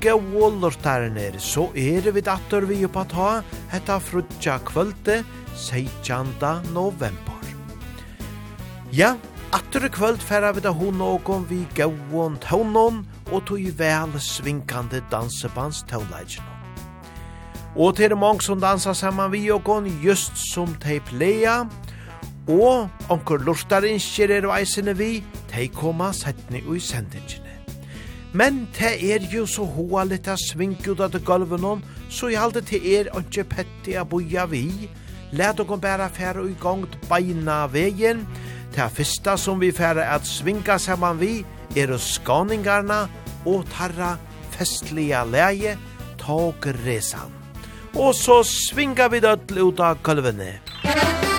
gode lortarner, så er vi datter vi på ta hetta frutja kvölde 16. november. Ja, atter kvöld færa vi da hon og vi gode tånån og tog vel svinkande dansebands tånleidjen. Og til mange som dansar saman vi og gon just som tei pleia, og onkur lortar innskjer er veisene vi, tei koma setni ui sendingene. Men te er jo så hoa litt av ut av gulven hon, så i halde te er ikke petti a boia vi. Læt og bæra færa i gongt beina vegin. Te fyrsta som vi færa at svinka saman vi er skaningarna og tarra festliga leie tog resan. Og så svinga vi dødl ut av gulvene. Musikk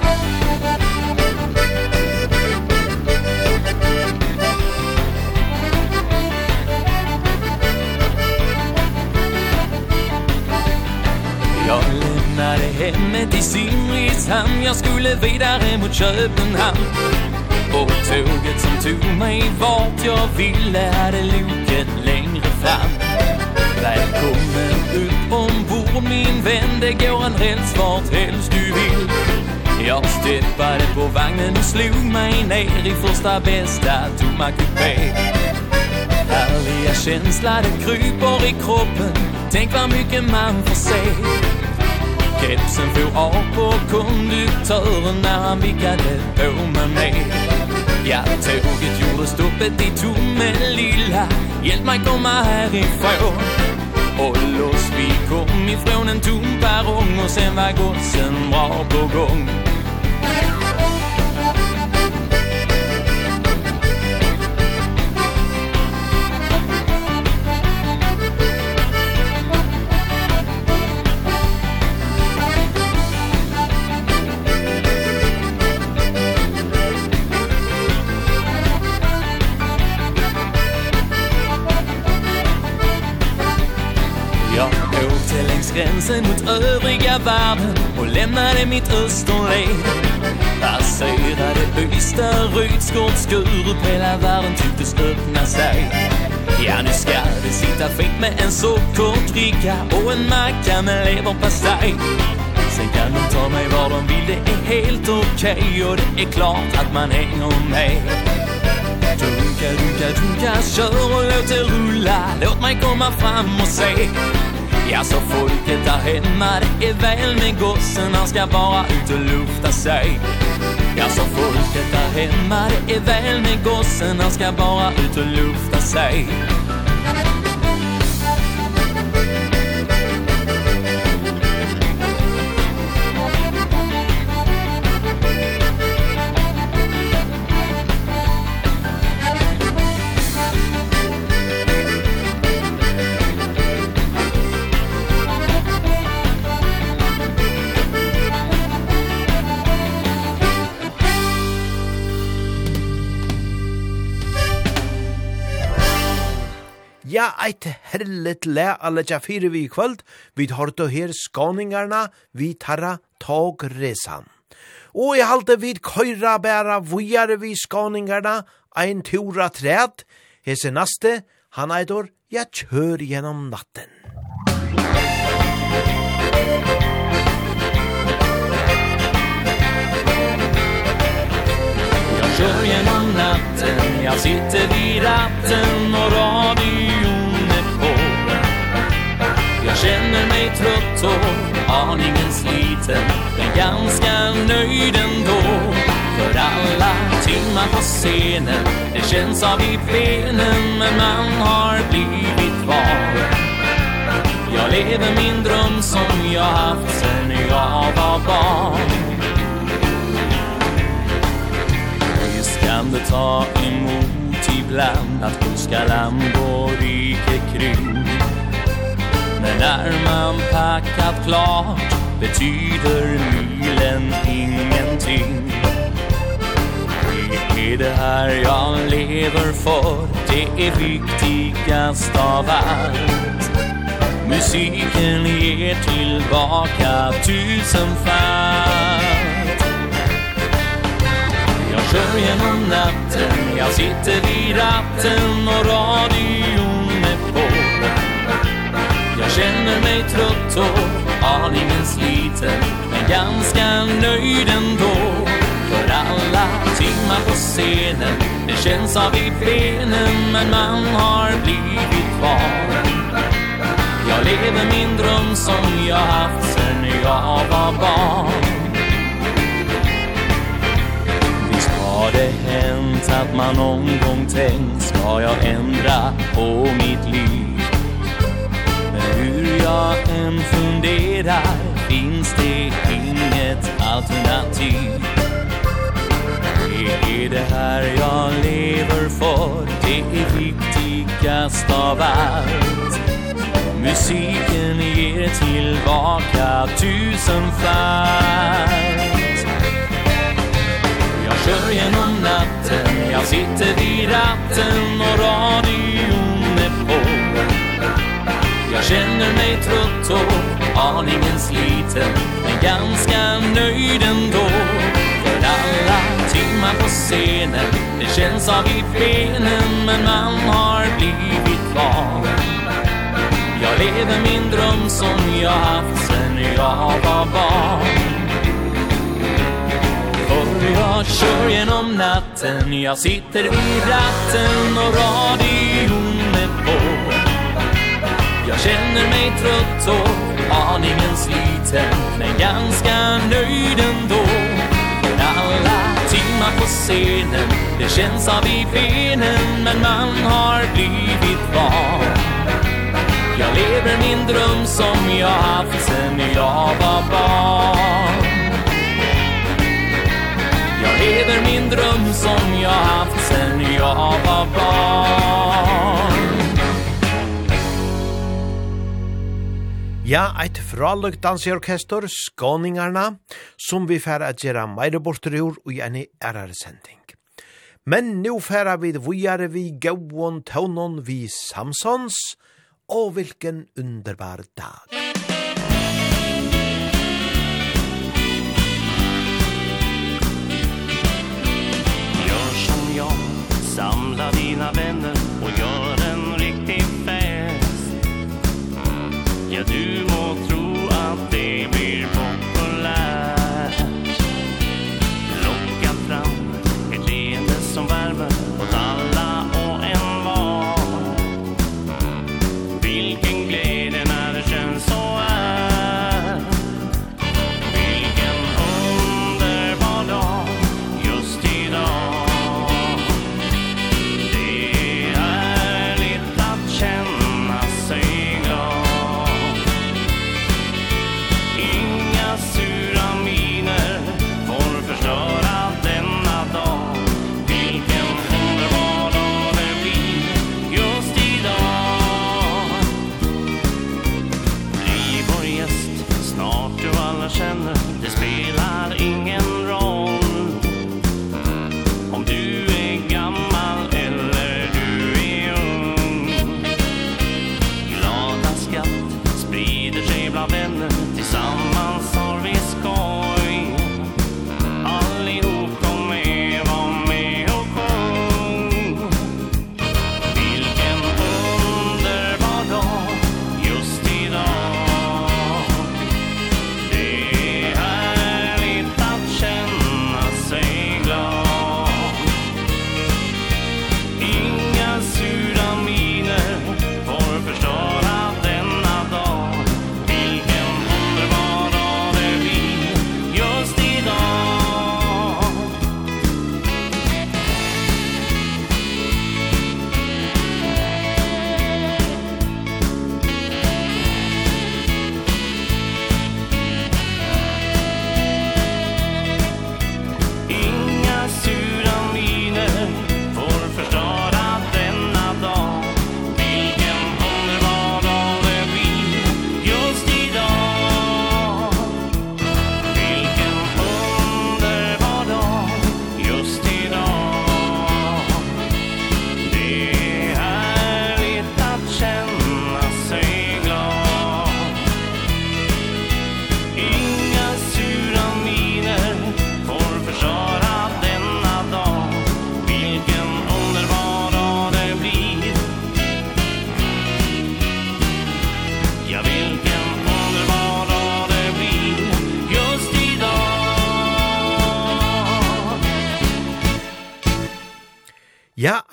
hemmet i Simrishamn Jag skulle vidare mot Köpenhamn Och tåget som tog mig vart jag ville Hade loket längre fram Välkommen upp ombord min vän Det går en räls vart helst du vill Jag steppade på vagnen och slog mig ner I första bästa tomma kupé Härliga känsla det kryper i kroppen. Tänk vad mycket man får se. Kepsen for av på konduktören när han vickade på med mig Ja, tåget gjorde stoppet i tomme lilla. Hjälp mig komma härifrån Och loss vi kom ifrån en tom perrong Och sen var godsen bra på gång gränsen mot övriga världen Och lämnade mitt österled Passerade Ystad, Rydsgård, Skurup Hela världen tycktes öppna sig. Ja, nu ska det sitta fint med en sockerbricka Och en macka med leverpastej. Sen kan de ta mig var de vill, det är helt okej okay, Och det är klart att man hänger med. Dunka, dunka, dunka, kör och låt det rulla. Låt mig komma fram och se. Ja, så folket där hemma det är väl med gossen Han ska bara ut och lufta sig. Ja, så folket där hemma det är väl med gossen Han ska bara ut och lufta sig. Ja, eit herlet le alle tja fire vi i kvöld, vi tar to her skåningarna, vi tarra tog resan. Og i halte vid køyra bæra vujare vi skåningarna, ein tura træt, hese naste, han eitor, ja kjør gjennom natten. Jag kör genom natten Jag sitter vid ratten och radio Jag känner mig trött och aningen sliten. Men ganska nöjd ändå. För alla timmar på scenen Det känns av i benen Men man har blivit var Jag lever min dröm som jag haft sen jag var barn. Visst kan det ta emot ibland Att önska land och rike kring. Men när man packat klart. Betyder milen ingenting. Det är det här jag lever för? Det är viktigast av allt. Musiken ger tillbaka tusenfalt Jag kör genom natten Jag sitter vid ratten och radio. Jag känner mig trött och aningen sliten Men ganska nöjd ändå. För alla timmar på scenen Det känns av i benen Men man har blivit kvar Jag lever min dröm som jag haft Sen jag var barn. Har det hänt att man någon gång tänkt Ska jag ändra på mitt liv? Hur jag än funderar finns det inget alternativ. Det är det här jag lever för? Det är viktigast av allt. Musiken ger tillbaka tusenfalt Jag kör genom natten Jag sitter vid ratten och radio Jag känner mig trött och aningen sliten Men ganska nöjd ändå. För alla timmar på scenen Det känns av i benen Men man har blivit van. Jag lever min dröm som jag haft sen jag var barn. För jag kör genom natten Jag sitter i ratten och radion Jag känner mig trött och aningen sliten Men ganska nöjd ändå. Men alla timmar på scenen Det känns av i benen Men man har blivit van. Jag lever min dröm som jag haft sen jag var barn. Jag lever min dröm som jag haft sen jag var barn. Ja, eit fraløg danseorkester, Skåningarna, som vi færa at gjera meire bortur i ord og gjerne ærare sending. Men nu færa vi vujare vi gauon taunon vi Samsons, og vilken underbar dag. Gör som jag, samla dina vänner du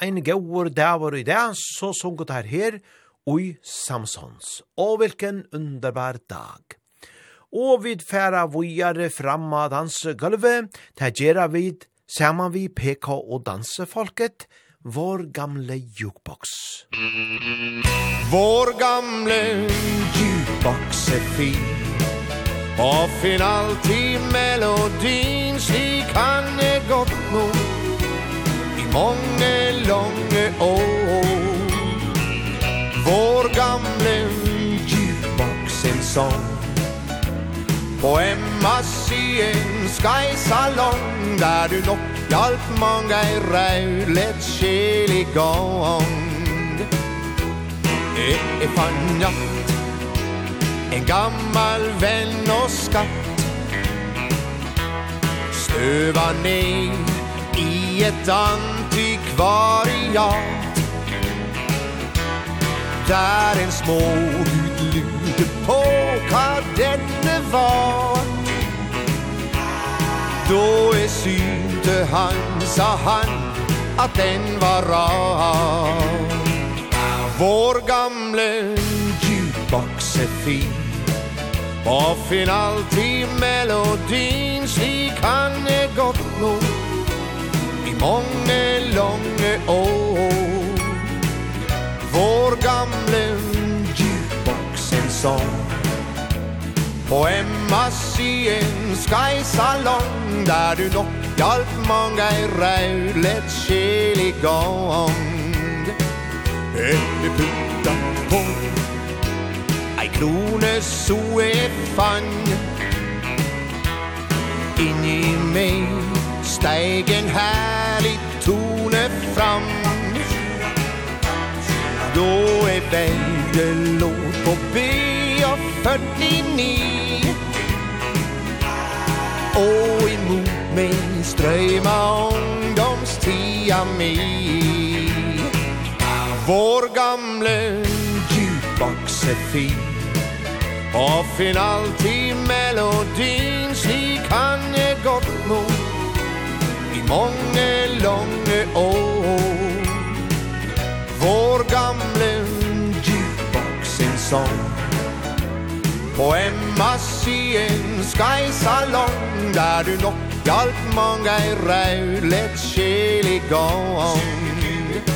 ein gauur dævar i dag, så sunget her her, ui Samsons. Og hvilken underbar dag! Og vid færa vujare framma dansegulvet, ta gjerra vid, saman vi PK og dansefolket, vår gamle jukebox. Vår gamle jukebox er fin, og finn alltid melodin slik han mange lange år. Vår gamle jukebox en sång På Emma Syen Sky Salong Der du nok hjalp mange ei raulet skjel i gang. Det er fannatt En gammal venn og skatt. Støva ned i et antikvaria Där en småhud lude på kardenne var. Då är synte han, sa han, att den var rar. Vår gamle jukebox är fin Og finn alltid melodin, slik han är gott nog mange, lange år. Vår gamle jukebox en sång På Emmas i en skysalong Där du nok hjalp mange i raulet i gang. Eller putta på Ei krone så er fang. Inni meg stegen herlig tone fram. Då är vägen låt på B49 Och emot mig ströjma ungdomstia mig Vår gamle jukebox är fin Och finn alltid melodin Slik han är gott mot mange, lange år. Vår gamle jukebox en sång På Emmas i en skysalong Der du nok hjalp mange ei sjel i gang. Synger du et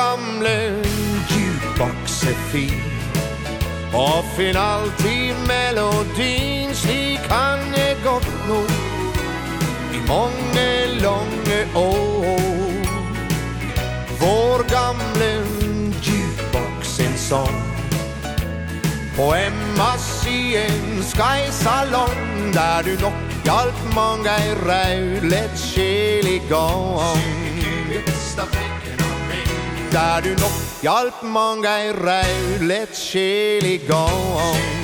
gamle jukebox er fin. Og finn alltid melodin slik han är gott nå. I mange lange år. Vår gamle jukebox en sång På Emmas i en skysalong Där du nok hjalp mange i raulet kjelig gång Kjelig där du nog Hjälp många i raulet i gång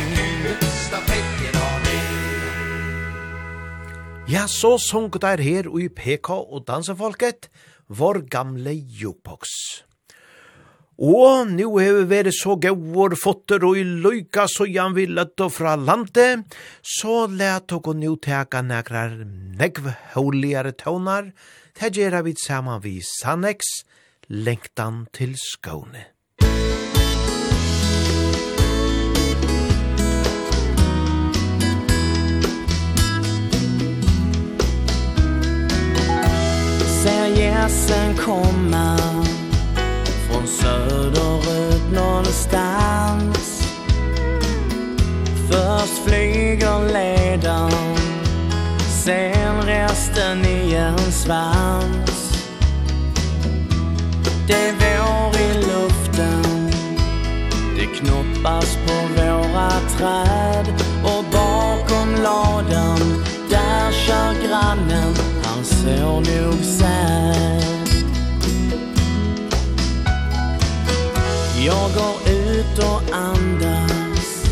Ja, så sunk der her i PK og dansefolket, vår gamle jukebox. Og nu har vi vært så gauur fotter og i løyka så jan vi løtt og fra landet, så let og nu teka nekrar negv hauligare tånar, tegera vi saman vi Sannex, lengtan til skåne. Ser gässen komma Från söderut någonstans Först flyger ledan Sen resten i en svans det vår i luften. Det knoppas på våra träd Och bakom ladan Där kör grannen Han ser nog sad Jag går ut och andas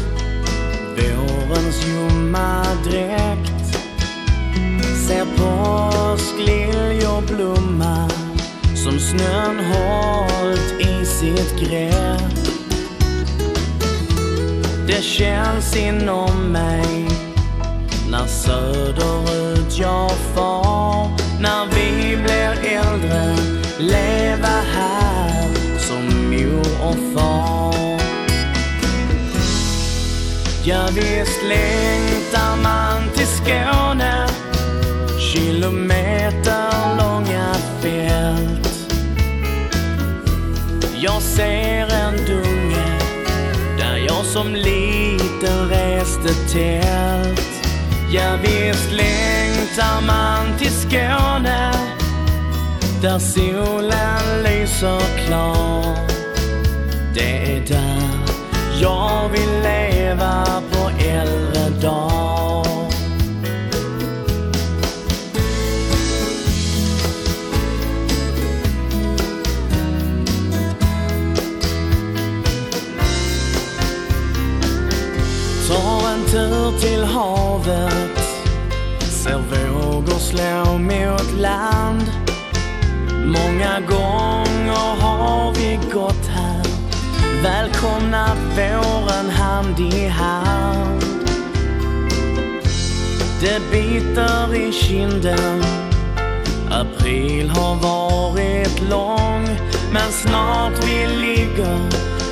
Vårens ljumma dräkt. Ser påsk, lilj och blomma Som snön hållt i sitt grepp Det känns inom mig När söderut jag far. När vi blir äldre Leva här som mor och far. Ja visst längtar man till Skåne Kilometer Jag ser en dunge Där jag som liten reste tält. Ja visst längtar man till Skåne Där solen lyser klar. Det är där jag vill leva på äldre dag. tur till havet. Ser vågor slå mot land. Många gånger har vi gått här. Välkomna våren hand i hand. Det biter i kinden. April har varit lång Men snart vi ligger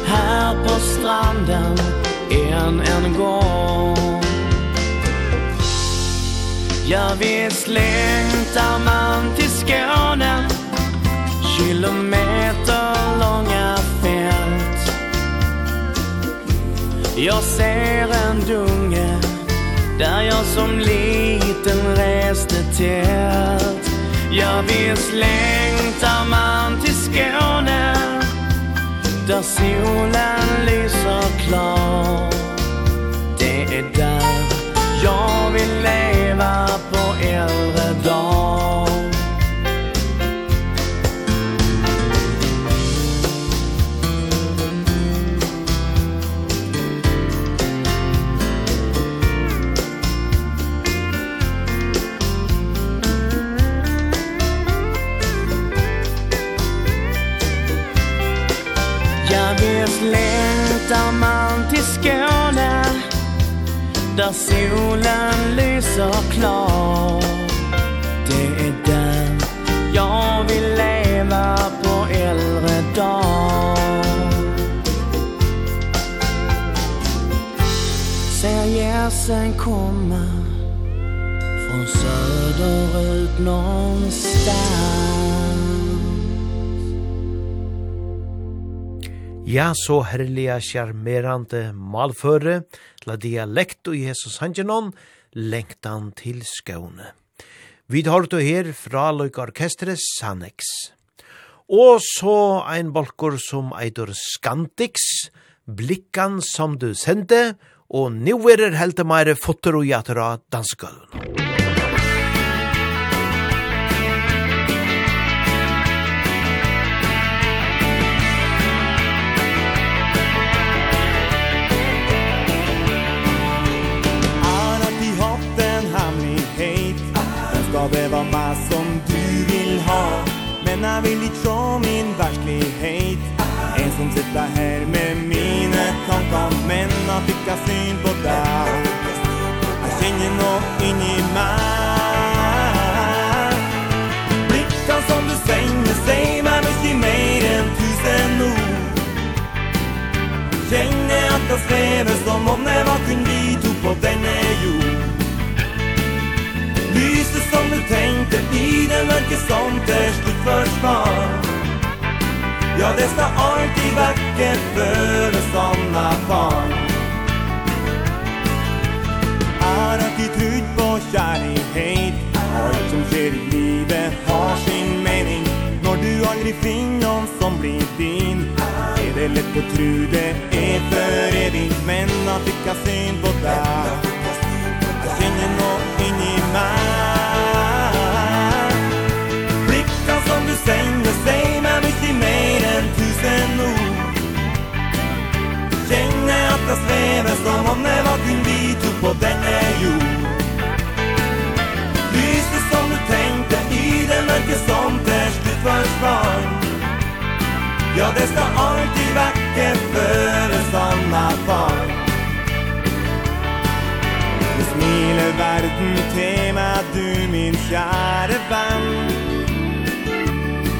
här på stranden än en gång. Jag vet längtar man till Skåne. Kilometer långa fält. Jag ser en dunge Där jag som liten reste tält. Jag vet längtar man till Skåne. Där solen lyser plan. Det är där jag vill leva på äldre dag Jag vet längtar man till Skåne Där solen lyser klar Det är där jag vill leva på äldre dag. Ser gässen komma Från söderut någonstans? Ja, så herliga charmerande malføre, la dialekt og Jesus Hangenon, lengtan til skåne. Vi tar det her fra løykorkestret Sanex. Og så ein bolkur som eitur Skantix, blikkan som du sendte, og nu er det helt meire fotter og jatra dansgulven. Musikk det var bevarma som du vill ha. Men jag vill ifrån min verklighet. En som sitter här med mine tanker Men jag fick jag syn på dig Jag känner nog in i mig Blickan som du svänger säger mig mycket mer än tusen ord. Kjenner at jeg svever som om det var kun som du tänkte Tiden verkar som törstig försvar Ja, det ska alltid vackert för oss sådana barn. Er attityd på kjærlighet Alt som skjer i livet har sin mening. Når du aldri finner noen som blir din Er det lett å tro det er for evig Men at ikke har syn på deg som om det var kun vi to på denne jord Lyset som du tenkte i det mørke som til slutt forsvann Ja, det skal alltid vekke føles han er far. Det smiler verden til meg, du min kjære venn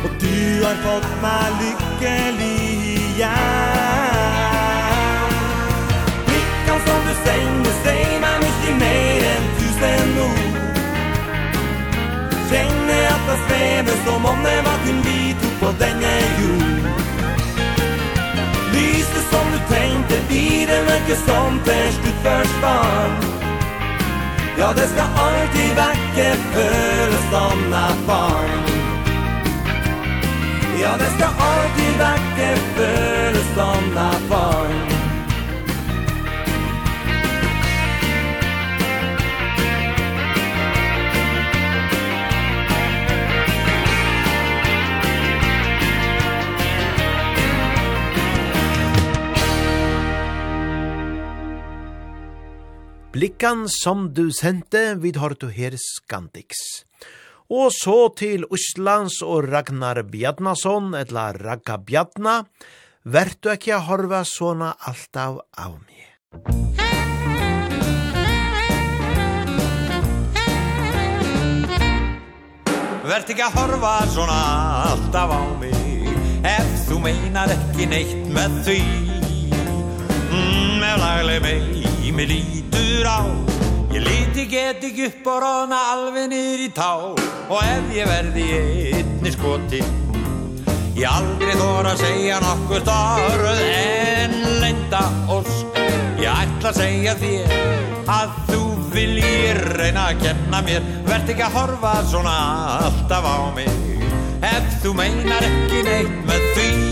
Og du har fått meg lykkelig igjen the Du the same I'm nicht die Mädchen tusen ord Kjenne at det svever som om det var kun vi to på denne jord Lyset som du tenkte vi det mørke som til slutt forsvann Ja, det skal alltid vekke føles som et barn. Ja, det skal alltid vekke føles som et barn. Blikkan som du sendte, vid har du her Skandix. Og så til Østlands og Ragnar Bjarnason, etla Ragga Bjarna, vert du ekki a horva såna alt av av mig. Vert ikke a horva såna alt av av mig, ef þú meinar ekki neitt með því. Mm, jeg lærlig meg mig lítur á Ég liti geti upp og rána alveg nýr í tá. Og ef ég verði ég ytni skoti Ég aldrei þóra að segja nokkuð starröð en lenda ósk Ég ætla að segja þér að þú viljir reyna að kenna mér. Vert ekki að horfa svona alltaf á mig. Ef þú meinar ekki neitt með því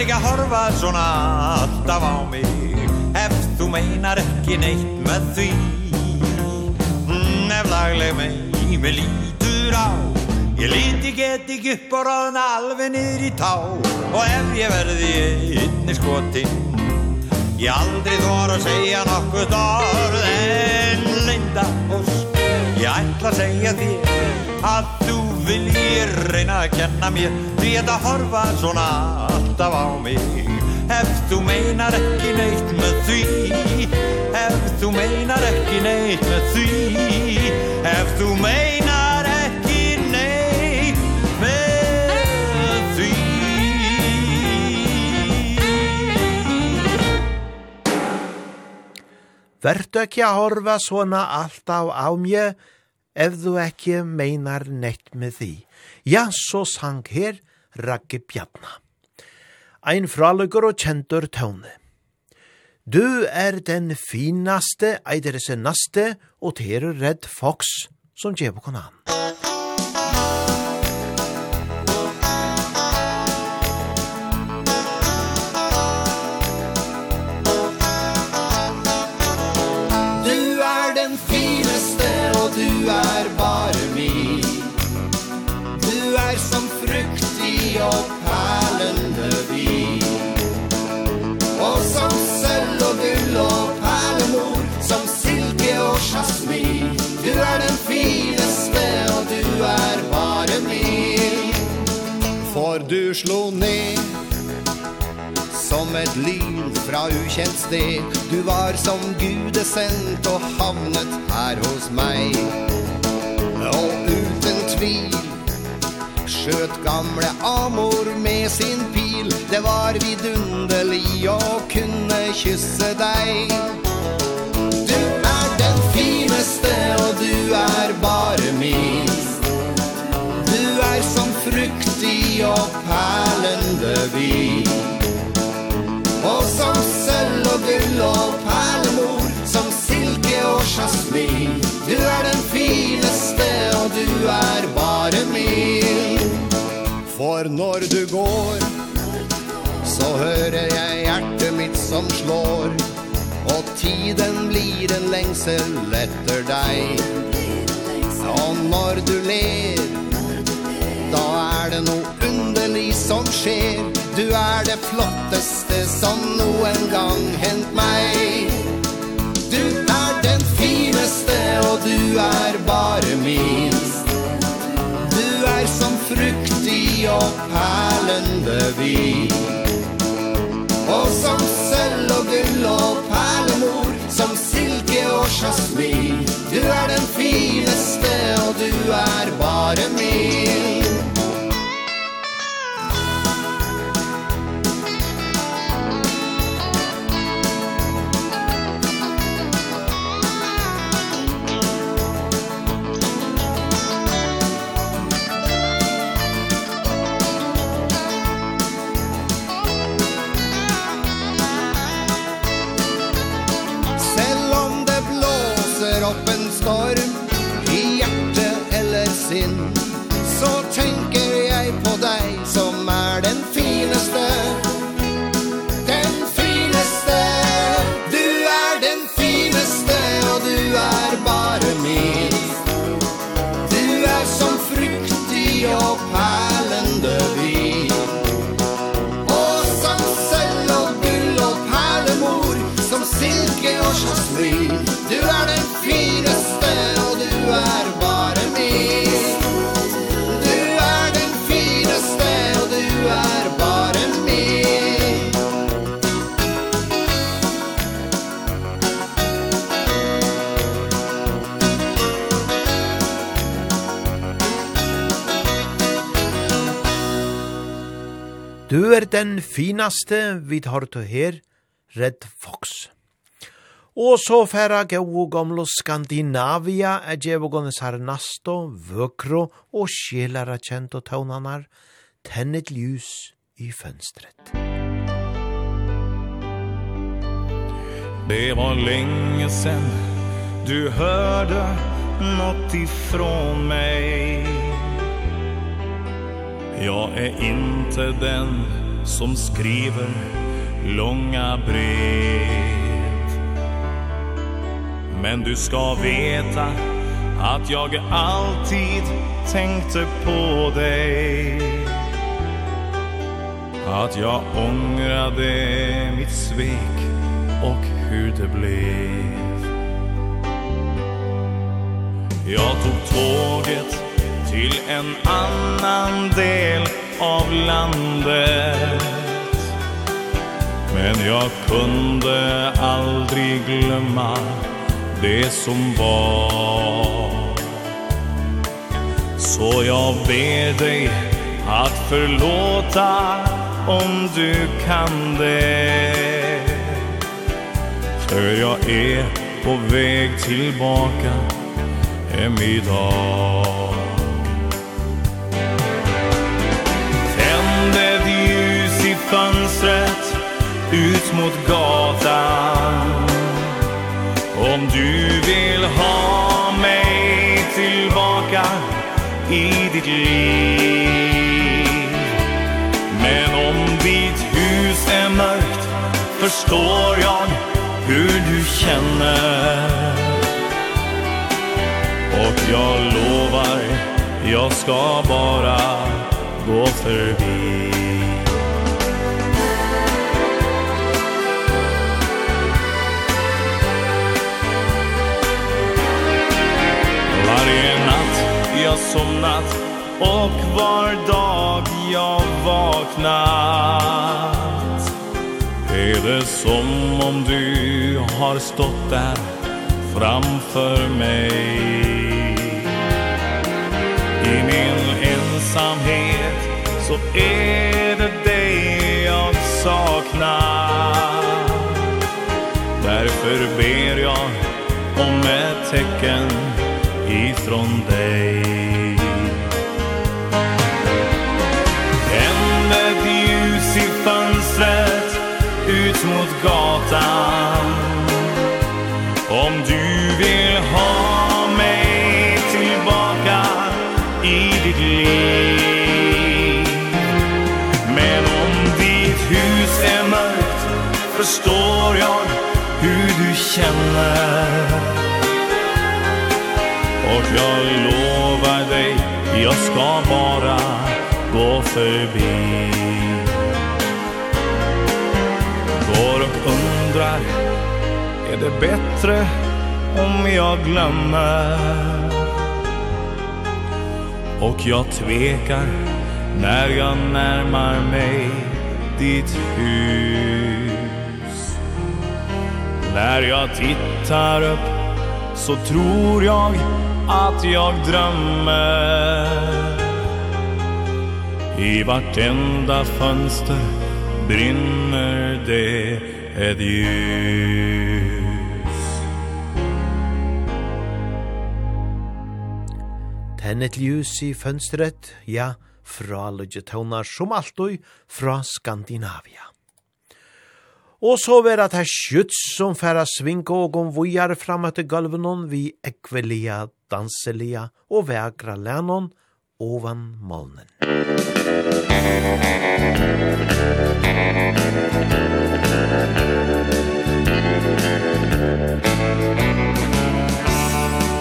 ekki að horfa svona alltaf á mig. Ef þú meinar ekki neitt með því mm, Ef lagleg mei mig lítur á. Ég líti get ekki upp og ráðna alveg niður í tá. Og ef ég verði einni skotin Ég aldrei þor að segja nokkuð orð En leinda ósk. Ég ætla að segja þér Að þú viljir reyna að kenna mér Því að horfa svona alltaf á mig Ef þú meinar ekki neitt með því Ef þú meinar ekki neitt með því Ef þú meinar ekki neitt með því. Vertu ekki að horfa svona alltaf á mig Ef þú ekki meinar neitt með því. Ja, så sang her Ragge Bjarnar ein fraløkker og kjentur tøvne. Du er den finaste, eider naste, og ter redd fox, som gjev på kanan. Du er den fineste, og du er bare og perlende vin. Og som sølv og gull og perlemor, Som silke och jasmin Du er den fineste og du är bare min For du slo ned som et lyn fra ukjent sted Du var som gudesendt og havnet her hos meg Og uten tvil skjøt gamle Amor med sin pil. Det var vidunderlig å kunne kysse deg. Du er den fineste og du er bare min. Du er som fruktig og perlende vin. Og som sølv og gull og perlemor Som silke og jasmin. Du er den fineste og du er bare min. For når du går Så hører jeg hjertet mitt som slår. Og tiden blir en lengsel etter deg. Og når du ler Da er det noe underlig som skjer. Du er det flotteste som noen gang hent meg. Du er den fineste og du er bare min. Du er som frukt og perlende vin. Og som sølv og gull og perlemor Som silke og jasmin. Du er den fineste og du er bare min. Du er den finaste vi tar til her, Red Fox. Og så færa gau gamlo Skandinavia er djevogones her nasto, vøkro og sjelara kjent og taunanar, tennet ljus i fönstret. Det var länge sen du hörde något ifrån mig Jag är inte den som skriver långa brev. Men du ska veta att jag alltid tänkte på dig. Att jag ångrade mitt svek och hur det blev. Jag tog tåget till en annan del av landet. Men jag kunde aldrig glömma det som var. Så jag ber dig att förlåta om du kan det. För jag är på väg tillbaka hem idag. fönstret ut mot gatan. Om du vill ha mig tillbaka i ditt liv. Men om ditt hus är mörkt förstår jag hur du känner. Och jag lovar jag ska bara gå förbi. det är natt, jag somnat Och var dag jag vaknat. Är det som om du har stått där framför mig I min ensamhet så är det dig jag saknar. Därför ber jag om en ifrån dig. Ända ljus i fönstret ut mot gatan. Om du vill ha mig tillbaka i ditt liv. Men om ditt hus är mörkt förstår jag hur du känner. Jag lovar dig, jag ska bara gå förbi Går och undrar, är det bättre om jag glömmer? Och jag tvekar när jag närmar mig ditt hus När jag tittar upp så tror jag att jag drömmer I vartenda fönster brinner det ett ljus Tenn et ljus i fönstret, ja, fra lodgetøvnar som alltid fra Skandinavia. Og så vera det skjuts som færa svinko og gomvujar fram etter gulvenon vi ekvelia danselia og vegra lennon ovan molnen.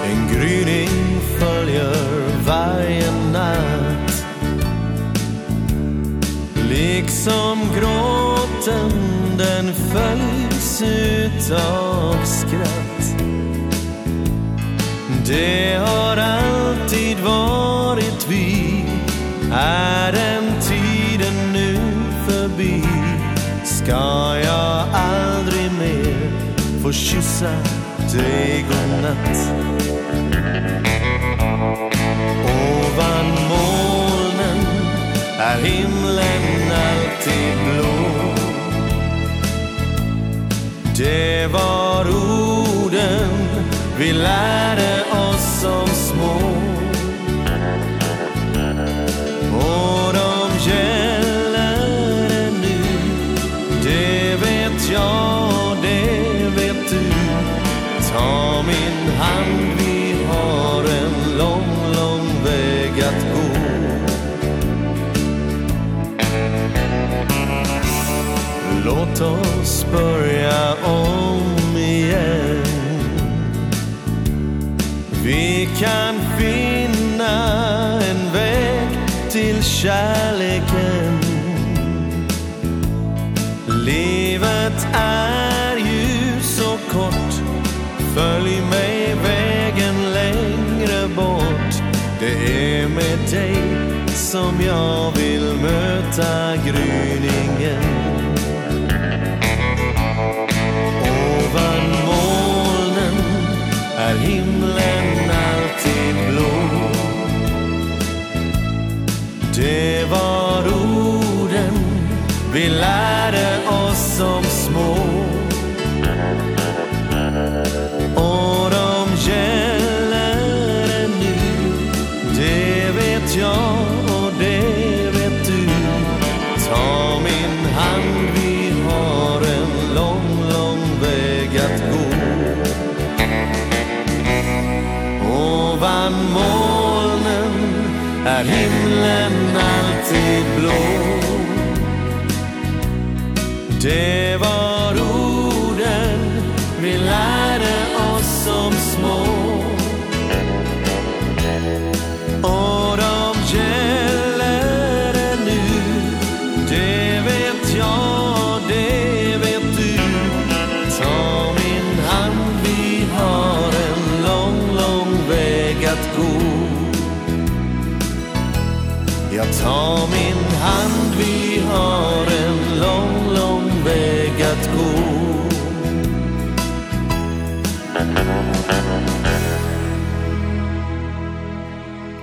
En gryning följer varje natt Liksom gråten den följs ut av skratt Det har alltid varit vi. Är den tiden nu förbi? Ska jag aldrig mer få kyssa dig godnatt Ovan molnen är himlen alltid blå. Det var orden vi lärde som små. Och de gäller ännu Det vet jag, det vet du. Ta min hand, vi har en lång, lång väg att gå. Låt oss börja om. vi kan finna en väg till kärleken. Livet är ju så kort. Följ mig vägen längre bort. Det är med dig som jag vill möta gryningen. Vi lärde oss som små. Och de gäller ännu Det vet jag och det vet du. Ta min hand, vi har en lång, lång väg att gå. Ovan molnen är himlen alltid blå. Det var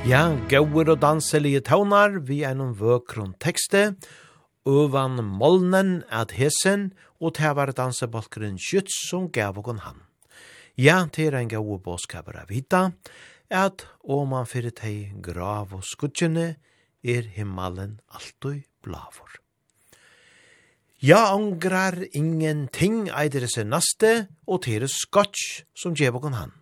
Ja, gauur og danselige taunar vi einum vøkron tekste, Øvan Molnen at hesen, og det var dansebalkeren Kjøts som gav okon han. Ja, det er en gau båskaper vita, at om man fyrir teg grav og skudgjene, er himmelen alltid blavor. Ja, angrar ingenting eider seg naste, og det er skotsk som gav okon han.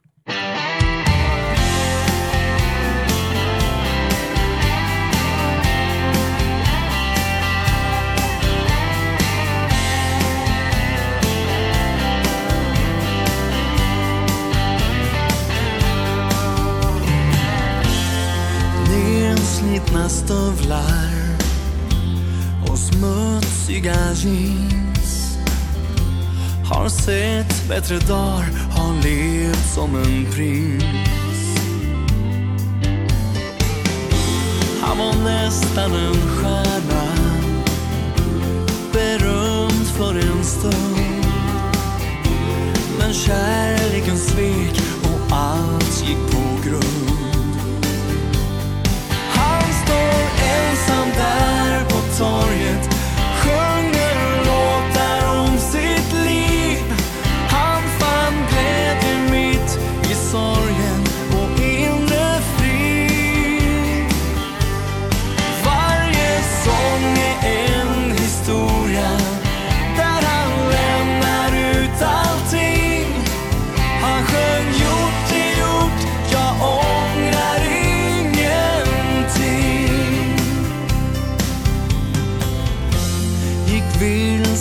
Slitna stövlar och smutsiga jeans Har sett bättre dagar, har levt som en prins. Han var nästan en stjärna. Berömd för en stund. Men kärleken svek och allt där på torget.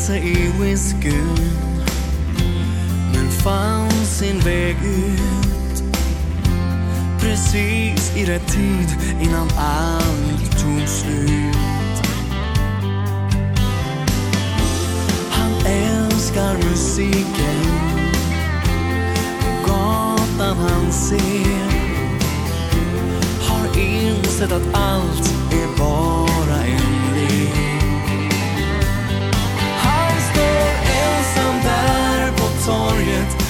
resa i whiskyn Men fann sin väg ut. Precis i rätt tid innan allt tog slut. Han älskar musiken gatan han ser. Har insett att allt torget.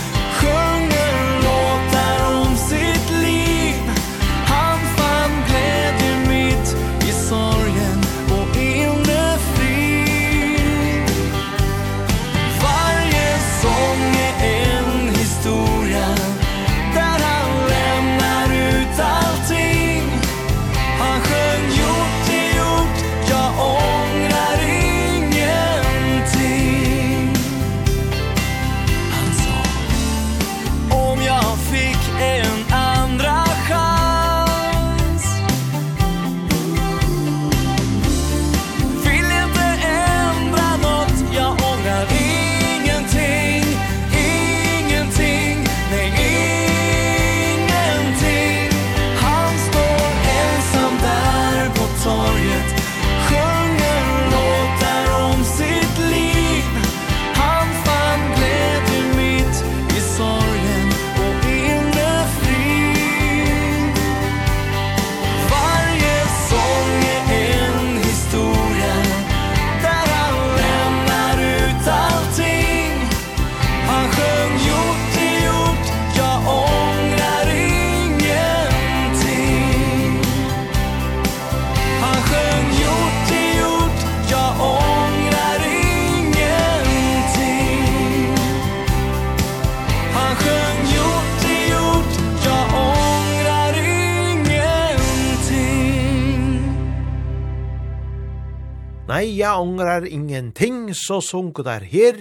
Meia ångrar ingenting, så sunker der her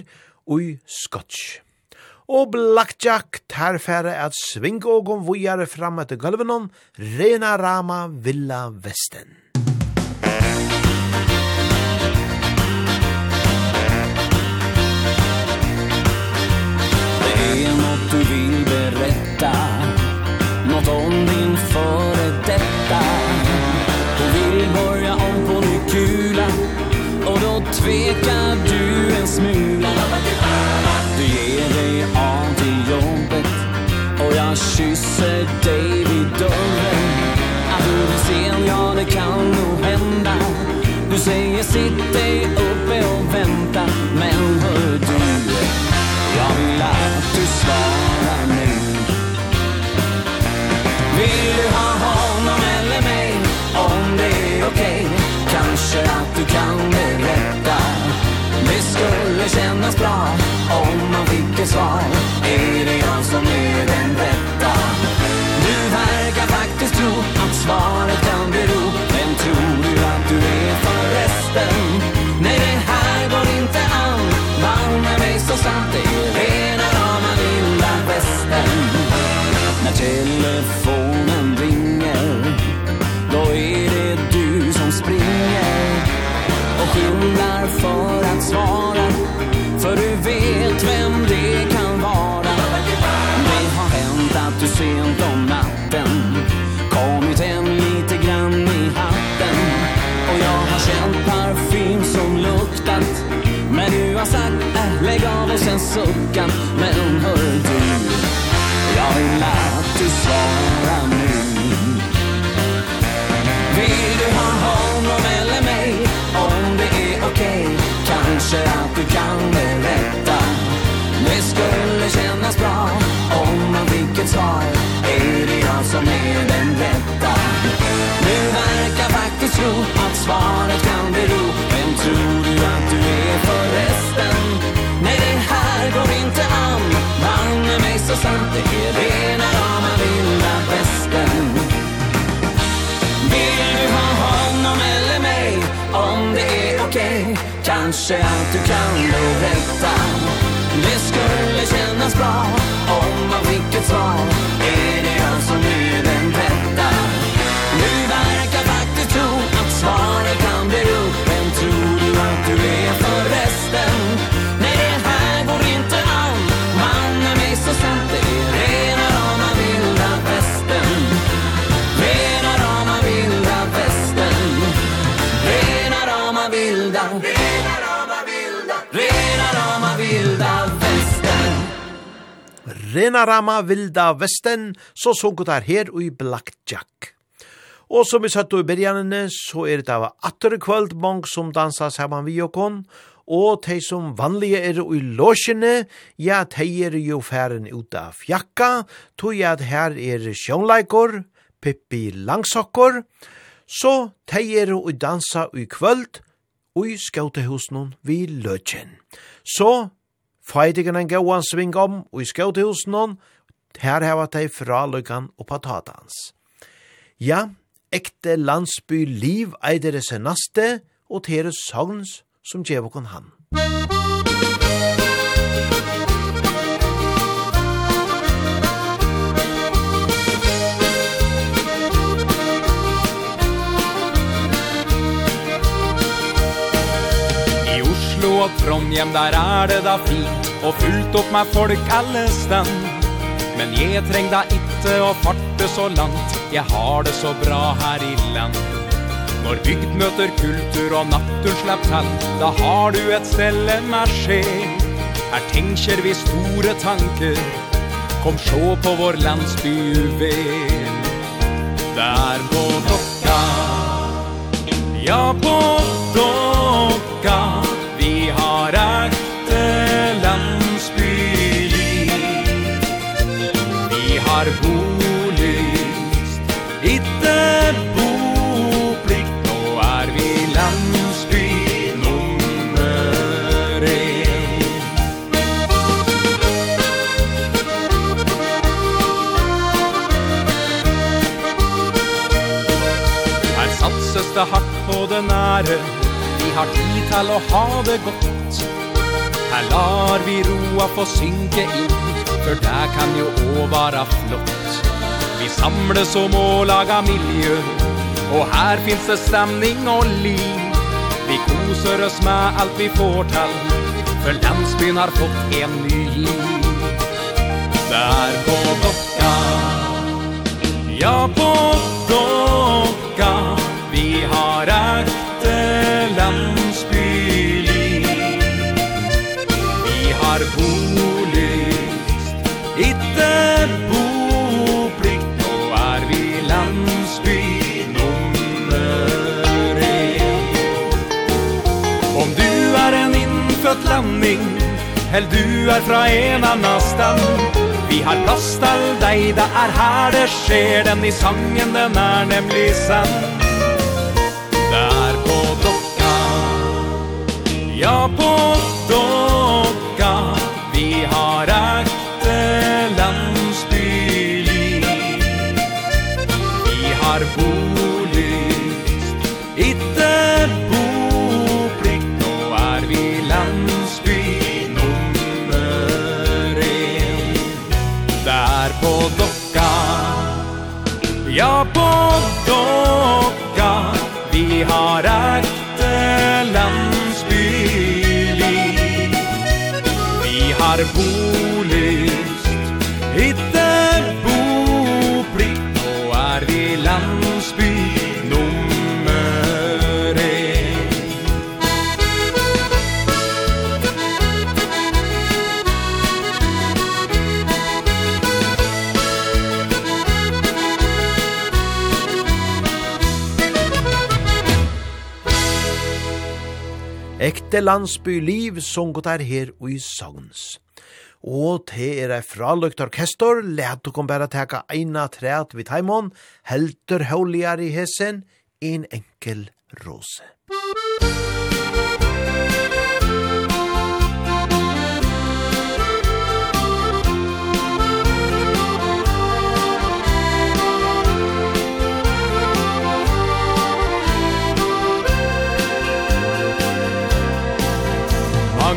ui skotsk. Og Blackjack tar færre at sving og gå vujare fram etter gulvenon, rena rama Villa Vesten. Det er något du vil berätta Något om din före detta Du vill börja om på ny kula Och då tvekar du en smula. Du ger dig av till jobbet. Och jag kysser dig vid dörren. Att du blir sen, ja det kan nog hända. Du säger sitt dig uppe och vänta. Men hör du, jag vill att du svarar nu. Vill du ha mycket svar. Är det jag som är den rätta? Du verkar faktiskt tro att svar suckan Men hör du Jag vill att du svarar nu. Vill du ha honom eller mig? Om det är okej okay, Kanske att du kan berätta. Det skulle kännas bra. Om man fick ett svar Är det jag som är den rätta. Nu verkar faktiskt tro Att svaret kan så sant det är. Rena rama vilda västen. Vill du ha honom eller mig? Om det är okej okay, Kanske att du kan berätta Det skulle kännas bra om man fick ett svar. renarama vilda vesten, så sunket der her og i blackjack. Og som vi satt i bergjennene, så er det av atter kvöld mong som dansa saman vi og kon, og de som vanlige er i låsjene, ja, de er jo færen ut av fjakka, tog at her er sjånleikor, pippi langsokkor, så de er i dansa i kvöld, og i skautehusnån vi løtjen. Så Feitigen en gåan sving om, og i skjøtehusen hon, her heva tei fra lukkan og patatans. Ja, ekte landsby liv eidere senaste, og tere sogns som djevokon han. Musikk og Trondheim der er det da fint Og fullt opp med folk alle stand Men jeg treng da itte Og farte så langt. Jeg har det så bra her i land. Når bygd møter kultur og natur slapp tall Da har du et stelle med skje. Her tenker vi store tanker. Kom sjå på vår landsby uven Der på dokka. Ja på dokka. herre Vi har tid til å ha det godt. Her lar vi roa få synke inn For det kan jo å være flott. Vi samles om å laga miljø Og her finns det stemning og liv. Vi koser oss med alt vi får til For landsbyn har fått en ny giv. Hell du er fra en annan nastan Vi har plass all deg Det er her det skjer. Den i sangen den er nemlig sann. Det er på dokka. Ja på dokka lite landsbyliv som gått er her og i Sogns. Og te er ei fralukt orkestor, let du kom bare teka eina treat vid heimon, helter hauligar i hesen, en enkel rose. Musikk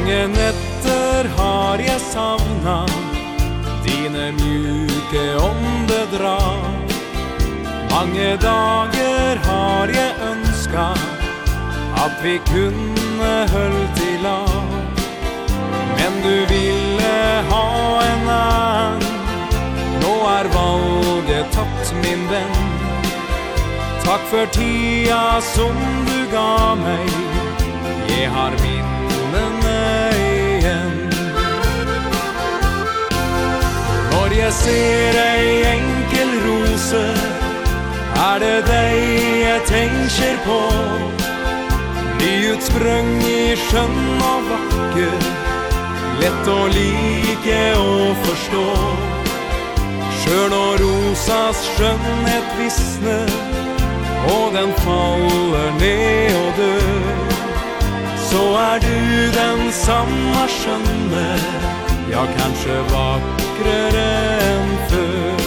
Mange netter har jeg savna Dine mjuke åndedrag Mange dager har jeg ønska At vi kunne holdt i lag. Men du ville ha en annen Nå er valget tatt, min venn Takk for tida som du ga meg Jeg har min igjen Når jeg ser ei enkel rose. Är det dig jag tänker på? Nyutsprøng i skjønn og vakker Lett å like og forstå Sjön når rosas skjønnhet visner Og den faller ned og dør Så er du den samme skjønne Ja, kanskje vakrere enn før.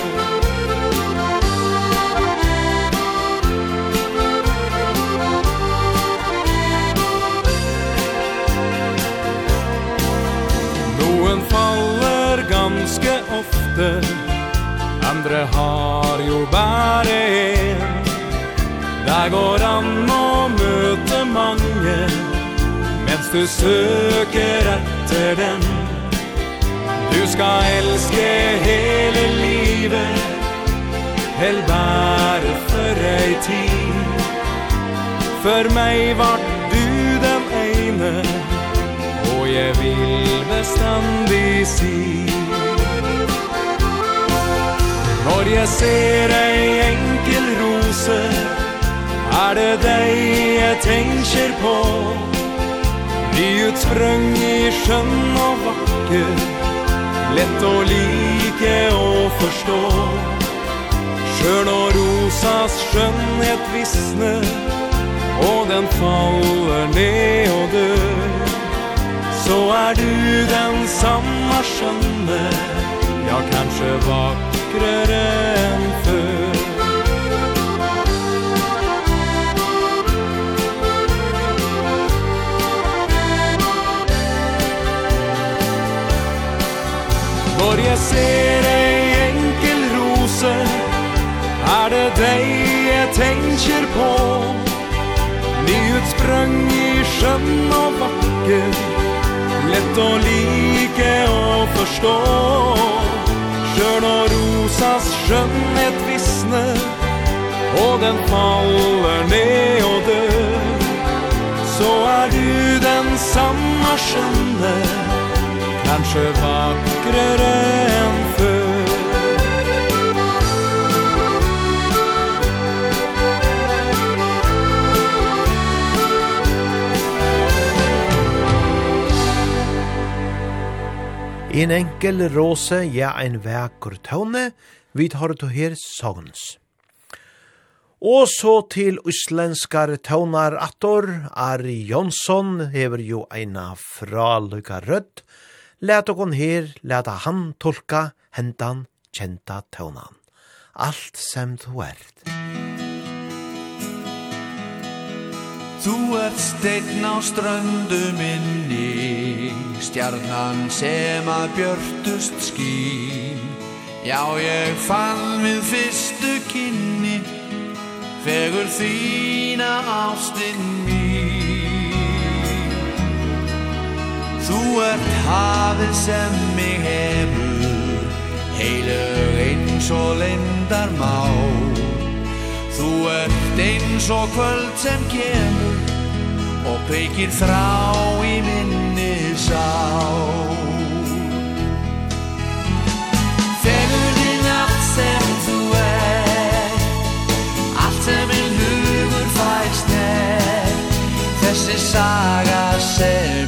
Noen faller ganske ofte Andre har jo bare en Der går an å møte mange mens du søker etter den. Du skal elske hele livet. Hell bare for ei tid. For meg var du den ene Og jeg vil bestandig si. Når jeg ser ei enkel rose Er det deg jeg tenker på. Utsprung i skjønn og vakker Lett å like og forstå Sjøl når rosas skjønnhet visner Og den faller ned og dør Så er du den samme skjønne Ja, kanskje vakrere enn før Når jeg ser ei enkel rose Er det deg jeg tenker på. Nyutsprøng i skjønn og vakker Lett å like og forstå. Sjøl når rosas skjønnhet visner Og den faller ned og dør. Så er du den samme skjønne kanske vackrare än förr. En enkel rose, ja en vekker tåne, vi tar det her sagns. Og så til uslenskar tånar attor, Ari Jonsson hever jo eina fralukka rødt, Læt okon her, læta han tolka hendan kjenta tøvnan. Alt sem du ert. Du ert steinn á ströndu minni, stjarnan sem að björtust skín. Já, ég fann við fyrstu kynni, fegur þína ástinn mín. Du ert havet sem mig hefur Heilur eins og lindar má. Du ert eins og kvöld sem kemur Og peikir frá í minni sá. Þegur din allt sem þú er Allt sem er hugur fæst er. Þessi saga sem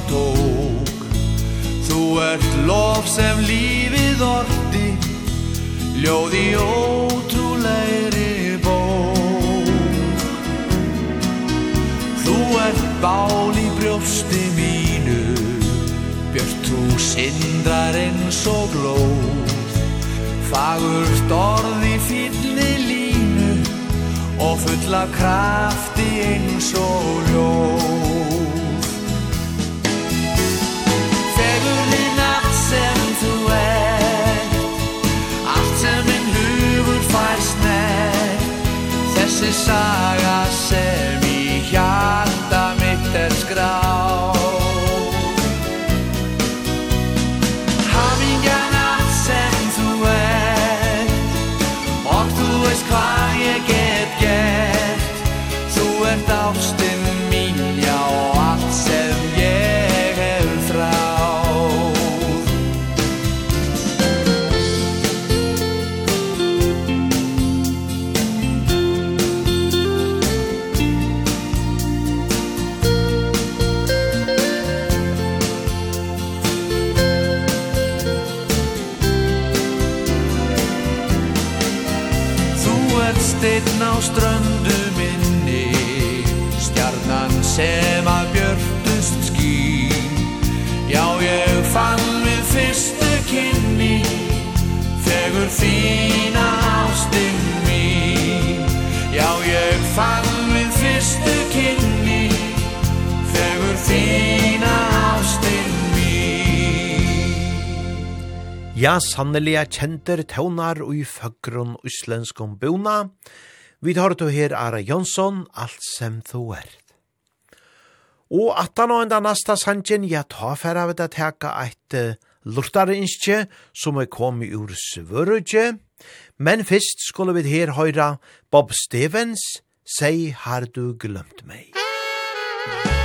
ert lov sem livið orti Ljóð í ótrúleiri bó Þú ert bál í brjósti mínu Björn þú sindrar eins og glóð. Fagur storði fylli línu Og fulla krafti eins og ljóð. desire ourselves Ja, sanneliga kjenter tøvnar ui føggrun uslenskon bona. Vi tar to her Ara Jonsson, alt sem þú er. Og atan og enda nasta sanjen, ja, ta fer við det teka eit lortare innskje, som er komi ur svörutje. Men fyrst skulle vi her høyra Bob Stevens, Sei har du glömt meg. Musik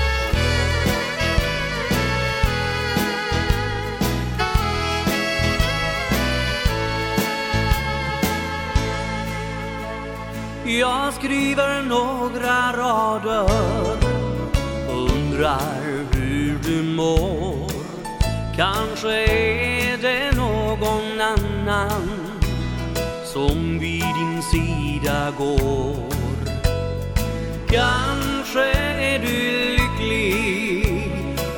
Jag skriver några rader Undrar hur du mår. Kanske är det någon annan Som vid din sida går. Kanske är du lycklig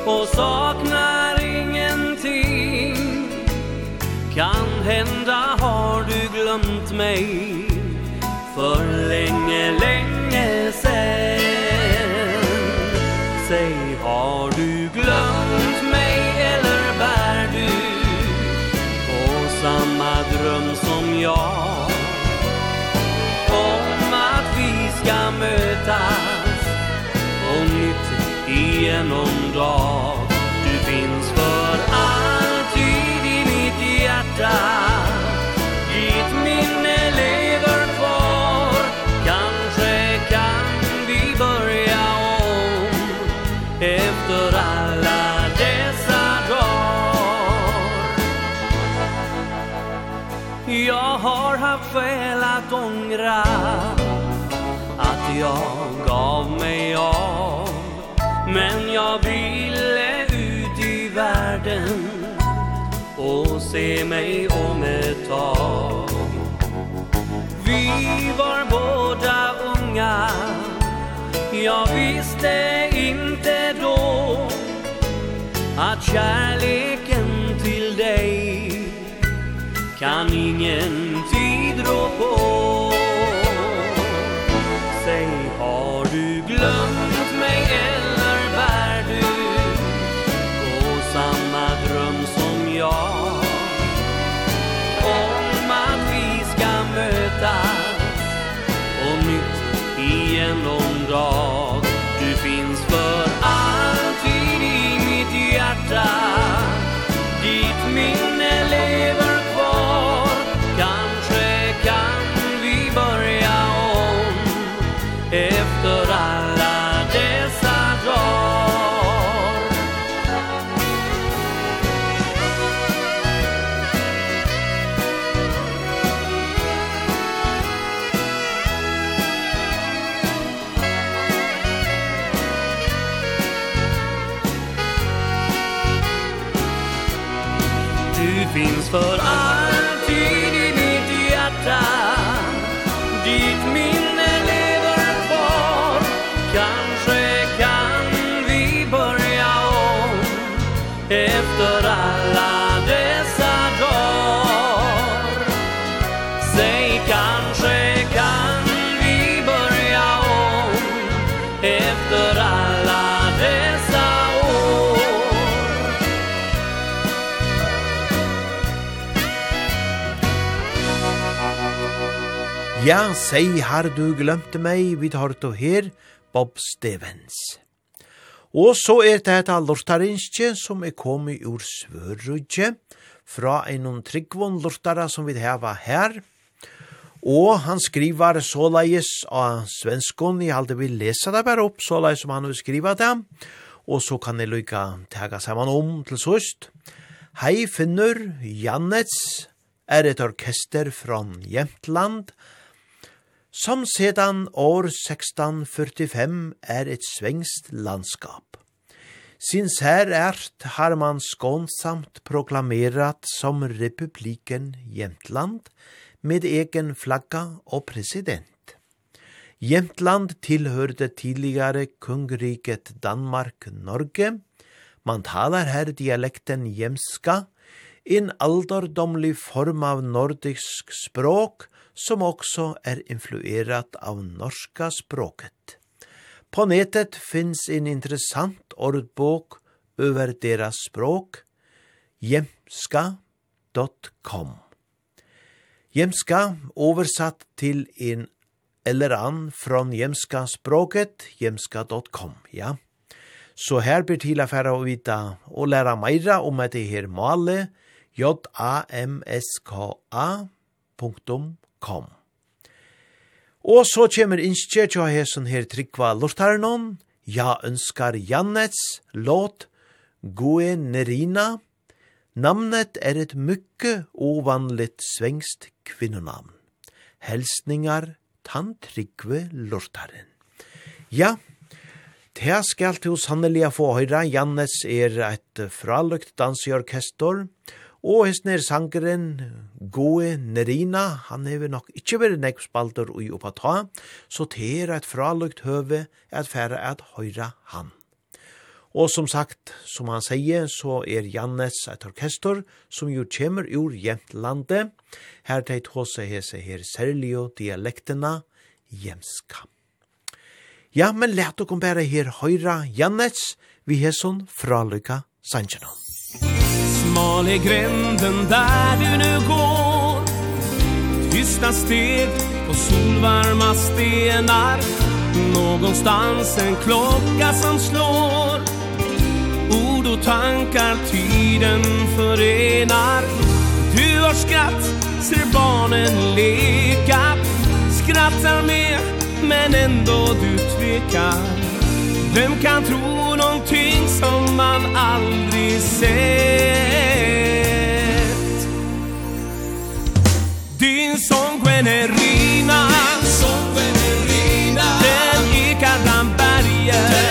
Och saknar ingenting. Kan hända har du glömt mig. genom dag. Du finns för alltid i mitt hjärta. Ditt minne lever kvar. Kanske kan vi börja om Efter alla dessa dagar. Jag har haft skäl att ångra Att jag gav mig av jag ville ut i världen Och se mig om ett tag. Vi var båda unga Jag visste inte då Att kärleken till dig Kan ingen Ja, sei har du glömt meg, vi tar to her, Bob Stevens. Og så er det dette lortarinskje som er kommet ur Svørudje, fra en tryggvån lortara som vi heva her, Og han skriver såleis av svenskon, jeg halte vi lese det bare opp, såleis som han vil skrive det, og så kan jeg lykka tega saman om til sust. Hei Finnur, Jannets er et orkester fra Jämtland, som sedan år 1645 er et svengst landskap. Sins her ert har man skånsamt proklamerat som republiken Jämtland med egen flagga og president. Jämtland tilhørte tidligare kungriket Danmark-Norge. Man talar her dialekten jemska, en alderdomlig form av nordisk språk som också är influerat av norska språket. På netet finns en intressant ordbok över deras språk, jemska.com. Jemska översatt till en eller annen från jemska språket, jemska.com, ja. Så här blir til affæra å vite och lära meira om att det här male, j-a-m-s-k-a.com kom. Og så kommer innskje tja hesen her trikva lortarnon, ja ønskar Jannets låt Goe Nerina. Namnet er et mykke ovanligt svengst kvinnonamn. Helsningar tan trikve lortaren. Ja, det skal til sannelig få høyra. Jannes er et fralukt danseorkestor, og Og hesten er sangeren Goe Nerina, han hever nok ikkje veri nekvspalder ui oppa ta, så det er et fralukt høve at færa at høyra han. Og som sagt, som han sier, så er Jannes et orkester som jo kjemur ur Jemtlande. Her teit hose hese her særlig dialektena jemska. Ja, men let dere bæra her høyra Jannes vi heson fralukka sanjanon smal är gränden där du nu går. Tysta steg och solvarma stenar. Någonstans en klocka som slår. Ord och tankar tiden förenar. Du har skratt, ser barnen leka. Skrattar med, men ändå du tvekar. Vem kan tro någonting? som man aldrig sett. Din sång Gwenerina Din sång Gwenerina Den ekar bland bergen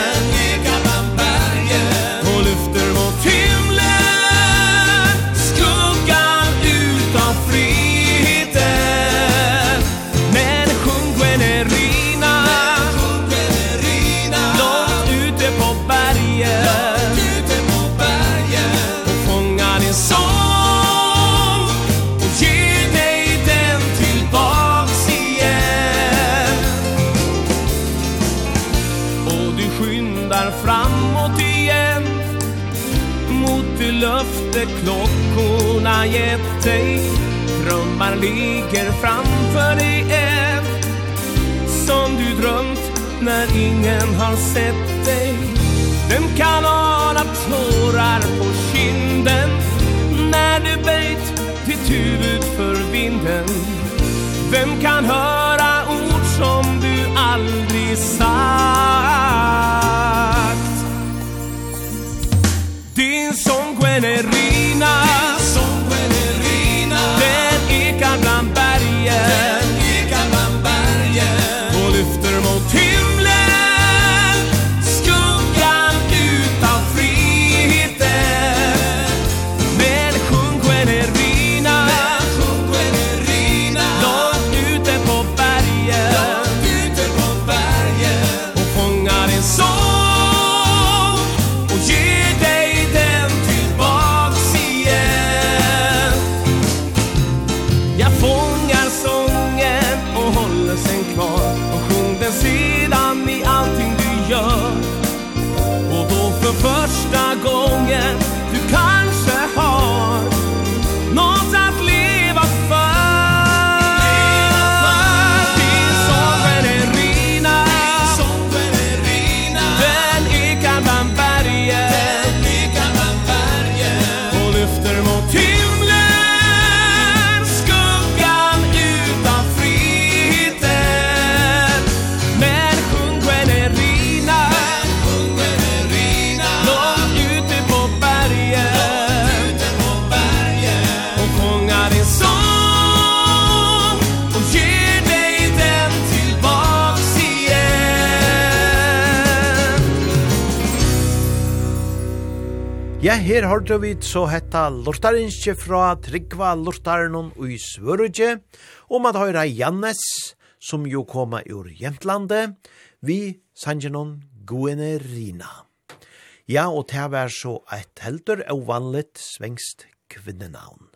dig. Drömmar ligger framför dig än. Som du drömt när ingen har sett dig. Vem kan ana tårar på kinden. När du böjt ditt huvud för vinden. Vem kan höra ord som du aldrig sagt? Din sång är hørte vi så hetta lortarinskje fra Tryggva lortaren i Svørudje, om at høyra Jannes, som jo koma ur Jentlandet, vi sanjenon Guenerina. Ja, og det var så et heldur og vanligt svengst kvinnenavn.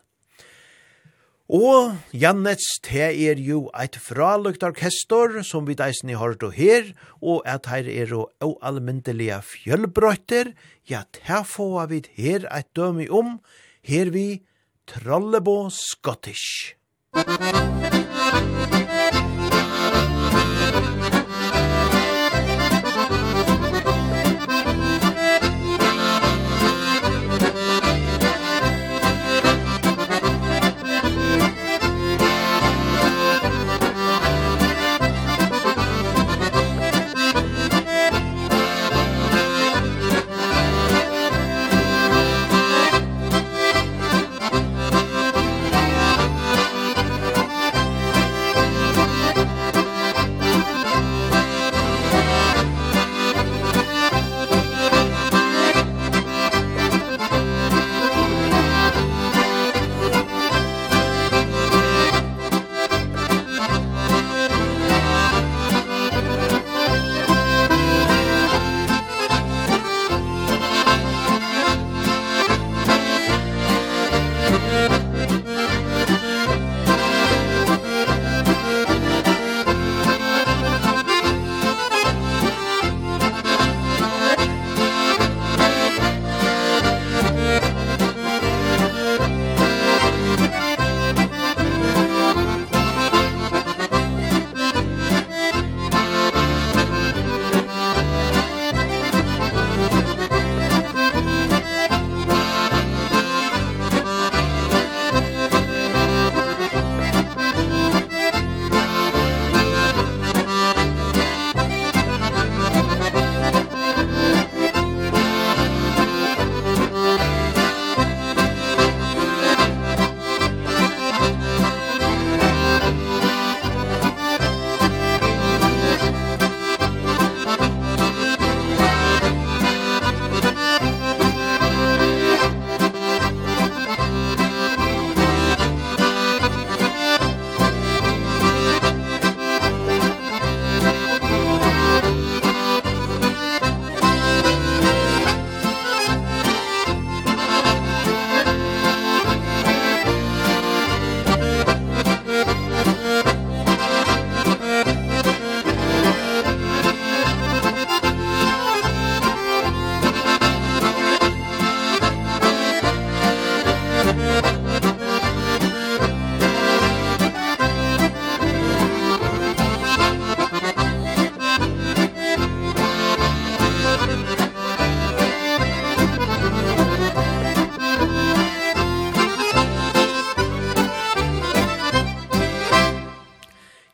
Og Jannets, det er jo eit fralukt orkestor som vi deisen i hård og her, og at her er jo oalmyndelige fjøllbrøyter, ja, det får vi her eit dømi om, her vi Trollebo Scottish. Musikk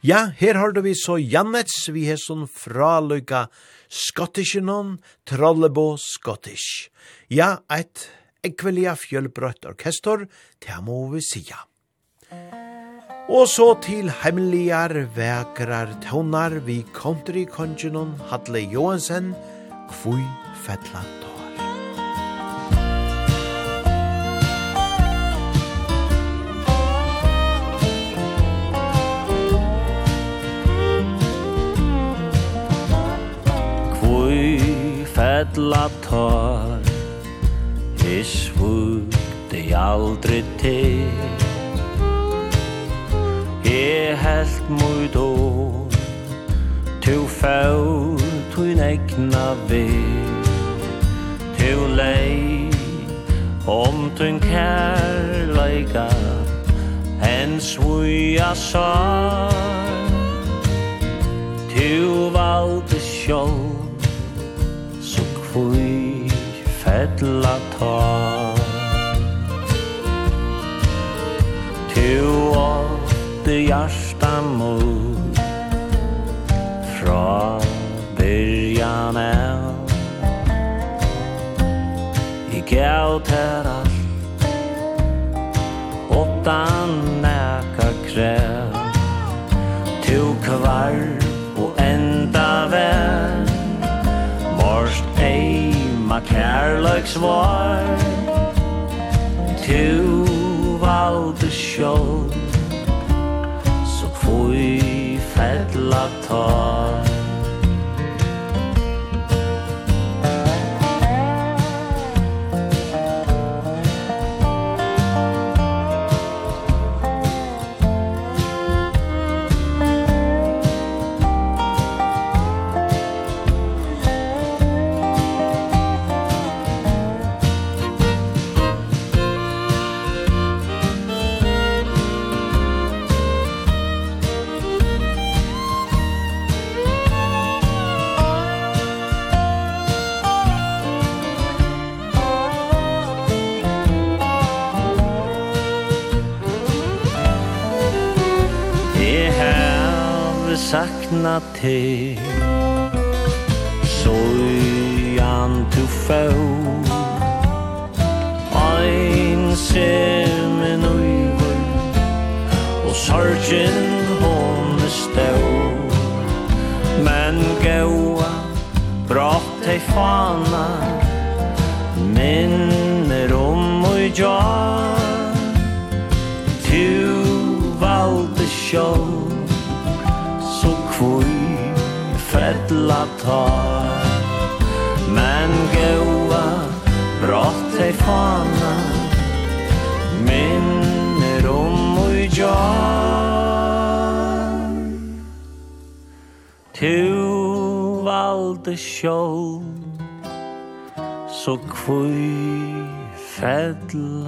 Ja, her har du vi så Jannets, vi har sånn fraløyga skottisjenon, trollebo Scottish. Ja, eit ekvelia fjølbrøtt orkestor, det må vi sija. Og så til hemmeligar vekrar tøvnar vi countrykongenon Hadle Johansen, Kvui Fettland. ella tar. Jeg svukte aldri til. E helt mui år Tu fau tu negna vi Tu lei Om tuin kærleika. En svuja sar Tu valde sjål fui fella ta Tu åtte hjärsta mot Fra byrjan el I gav ter allt Åttan näka kräv Tu kvarv kärleksvar Tu valde sjål Så kvoi fedla tar finna te Søyan tu fau Ein sem en uivur Og sorgen hon stau Men gaua brott ei fana Minner om ui jar Tu valde sjål tar Men gåa brott ei fana Minner om ui jar Tu valde sjål Så kvui fedla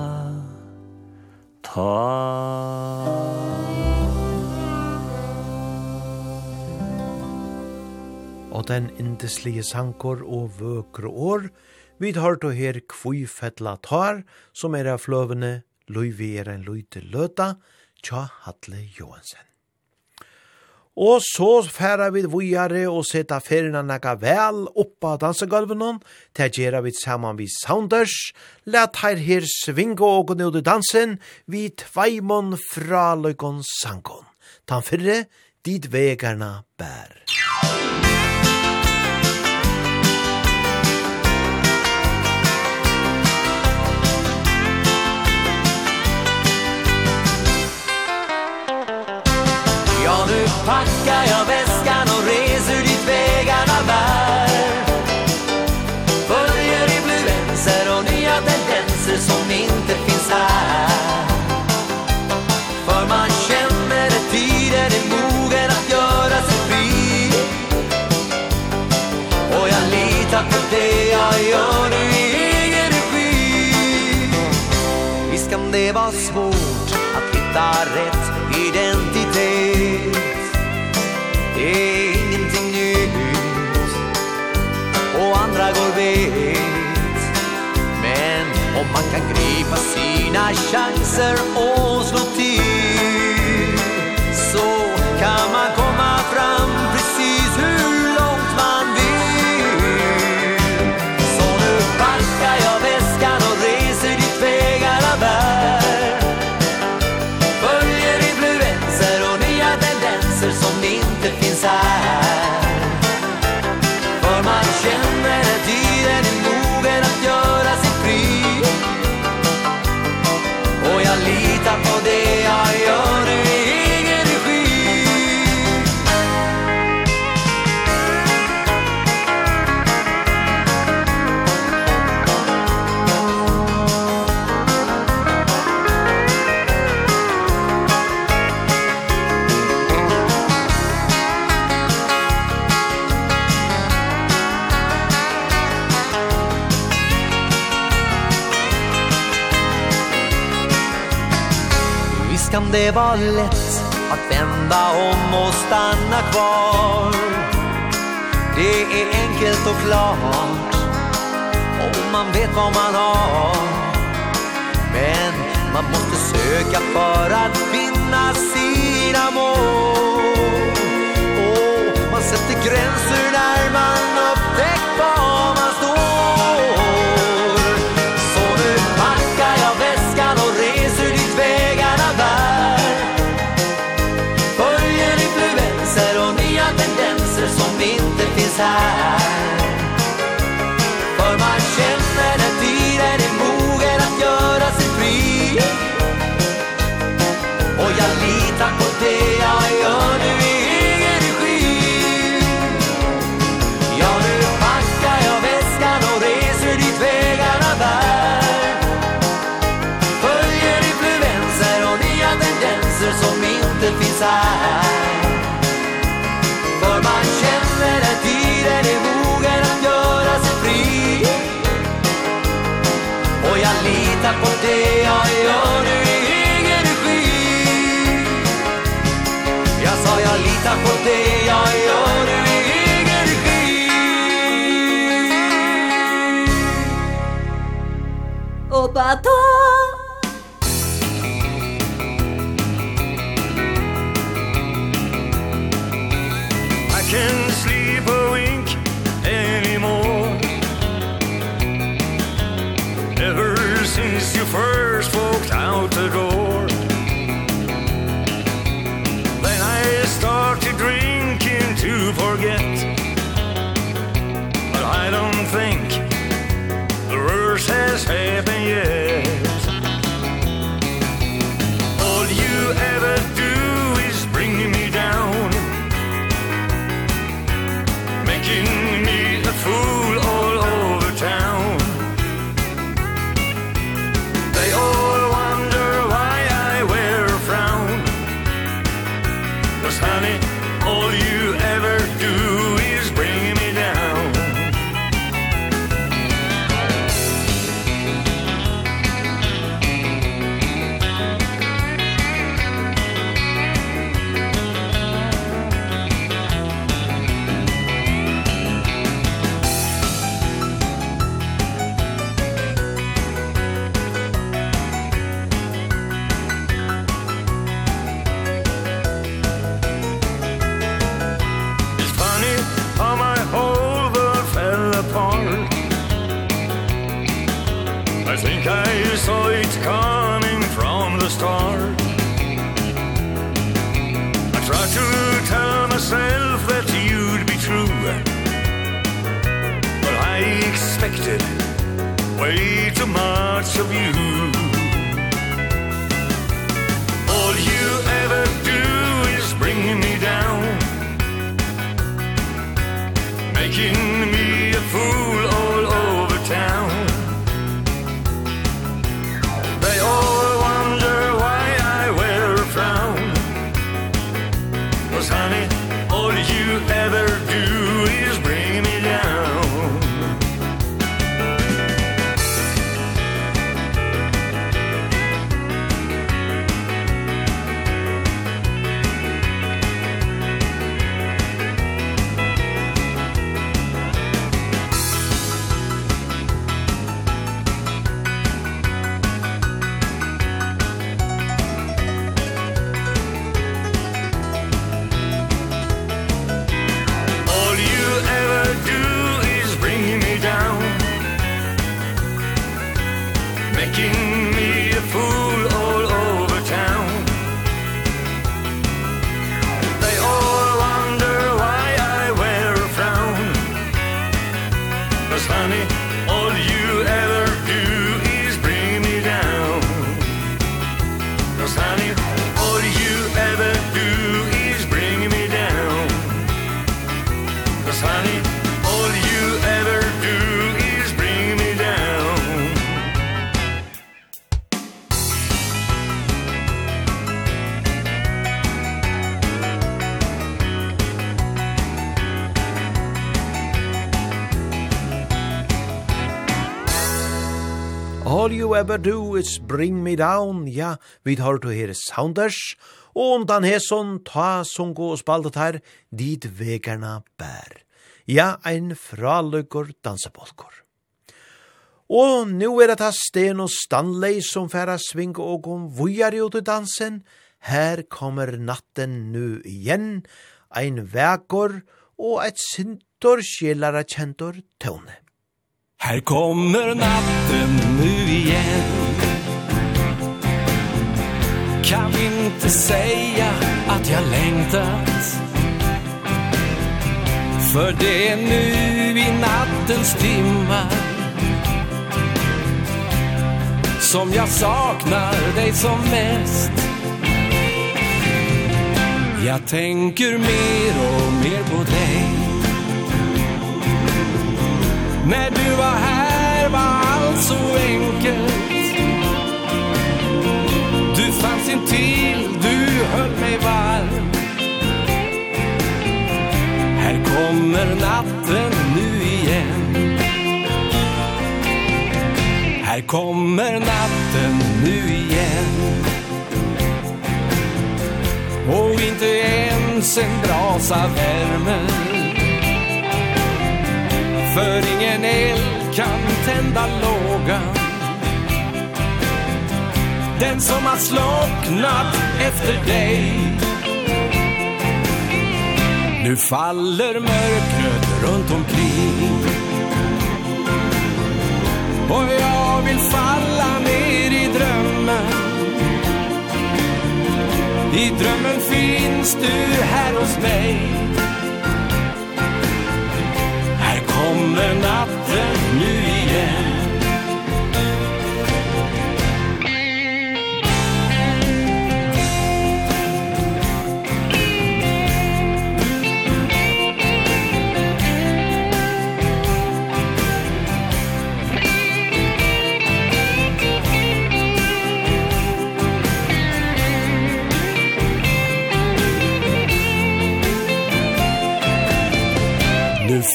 en indeslige sankor og vøkre år, vi tar to her kvifetla tar, som er av fløvene Løyvi er en løyte løta, tja Hatle Johansen. Og så færa vi vujare og seta ferina naka vel oppa dansegulvenon, ta gjerra vi saman vi Sounders, let her her svinga og gå i dansen, vi tveimon fra løykon sankon. Tan fyrre, dit vegarna bær. Ja, nu packar jag väskan och reser dit vägarna bär. Följer influenser och nya tendenser som inte finns här. För man känner att tiden är mogen att göra sig fri. Och jag litar på det jag gör nu i egen regi. Visst kan det vara svårt att hitta rätt identitet. Det är ingenting nytt. Och andra går bet. Men om man kan gripa sina chanser och slå till Så kan man komma fram. Det var lätt att vända om och stanna kvar. Det är enkelt och klart Om man vet vad man har. Men man måste söka för att vinna sina mål. Och man sätter gränser när man upptäckt var side For man känner att tiden är mogen att göra sig fri. tänka på det jag gör nu i egen regi. Jag sa jag litar på det jag gör nu i egen regi. Och bara first folks out the door. Then I started drinking to forget. But I don't think the worst has happened yet. ever do is bring me down, ja, vi tar to her Sounders, og undan heson, ta sunko og spaldet her, dit vegarna bær. Ja, ein fraløkker dansebolkor. Og nu er det ta Sten og Stanley som færa sving og om vujar ut i dansen. Her kommer natten nu igjen, ein vekor og et sintor sjelara kjentor tøvne. Här kommer natten nu igen Kan inte säga att jag längtat. För det är nu i nattens timmar. Som jag saknar dig som mest. Jag tänker mer och mer på dig. När du var här var allt så enkelt. Du fanns intill, du höll mig varm. Här kommer natten nu igen. Här kommer natten nu igen. Och inte ens en brasa värmer För ingen eld kan tända lågan. Den som har slocknat efter dig. Nu faller mörkret runt omkring. Och jag vill falla ner i drömmen. I drömmen finns du här hos mig. kommer natten nu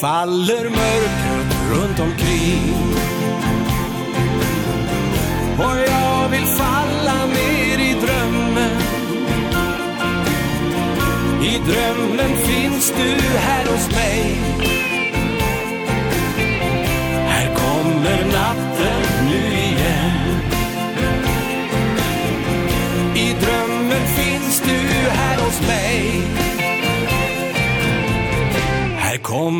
faller mörkret runt omkring. Och jag vill falla ner i drömmen. I drömmen finns du här hos mig. Här kommer natten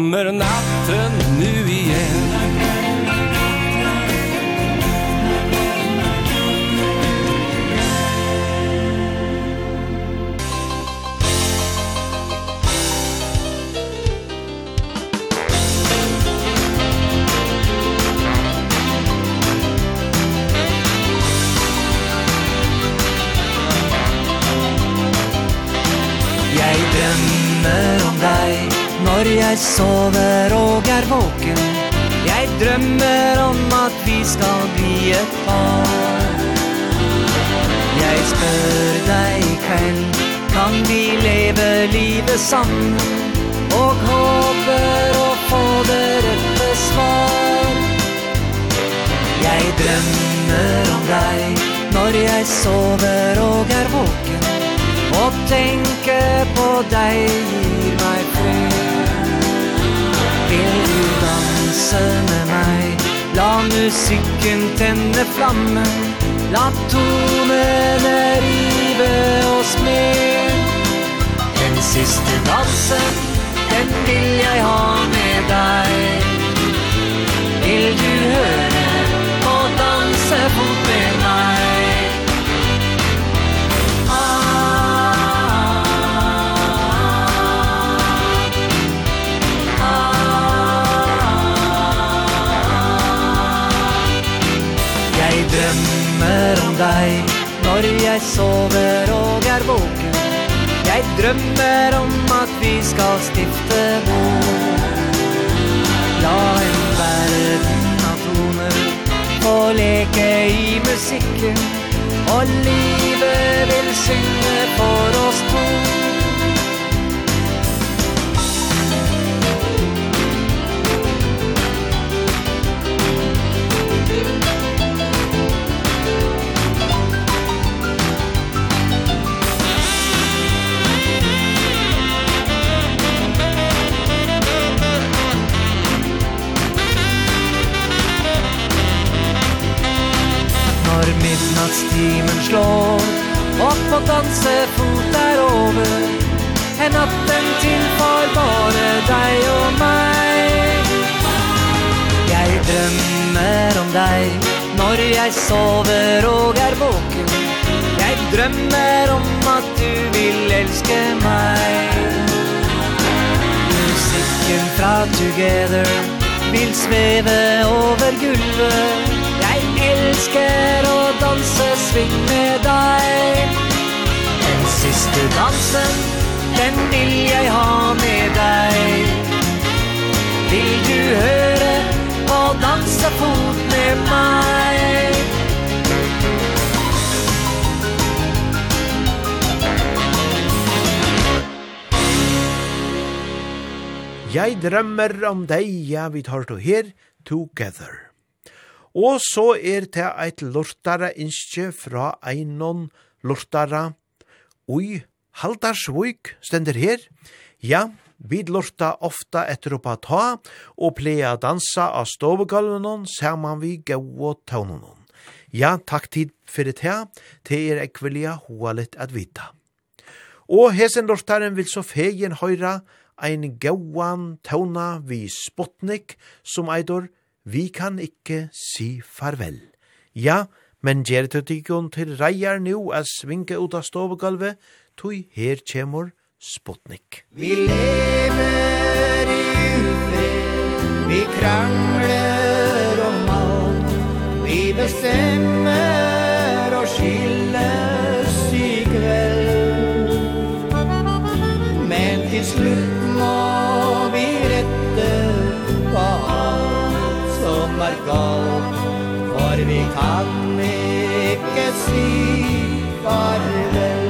kommer natt. jeg sover og er våken. Jeg drømmer om at vi skal bli et par. Jeg spør deg kveld Kan vi leve livet sammen? Og håper å få det rette svar. Jeg drømmer om deg Når jeg sover og er våken. Og tenker på deg gir meg med meg. La musikken tenne flammen La tonene rive oss med Den siste dansen Den vil jeg ha med deg. Vil du høre og danse fort? deg Når jeg sover og er våken. Jeg drømmer om at vi skal stifte bo La en verden av toner Få leke i musikken Og livet vil synge for oss to. jeg sover og er våken. Jeg drømmer om at du vil elske meg. Musikken fra Together vil sveve over gulvet. Jeg elsker å danse sving med deg. Den siste dansen, den vil jeg ha med deg. Vil du høre og danse fot med meg? Jeg drømmer om deg, ja, vi tar to her, together. Og så er det eit lortare innskje fra einon lortara ui Haldarsvuk stender her. Ja, vi lorta ofta etter oppa ta og pleia dansa av stovegulvenon saman vi gau og taunonon. Ja, takk tid fyrir det det er ekvelia hoa litt at vita. Og hesen lortaren vil så fegen høyra ein gauan tona vi Sputnik som eidor vi kan ikke si farvel. Ja, men gjer til tikkun til reier nu a svinke ut av stovegalvet, tui her kjemur Sputnik. Vi lever i ufred, vi krangler om alt, vi bestemmer og skilles i kveld. Men til slutt galt For vi kan ikke si farvel.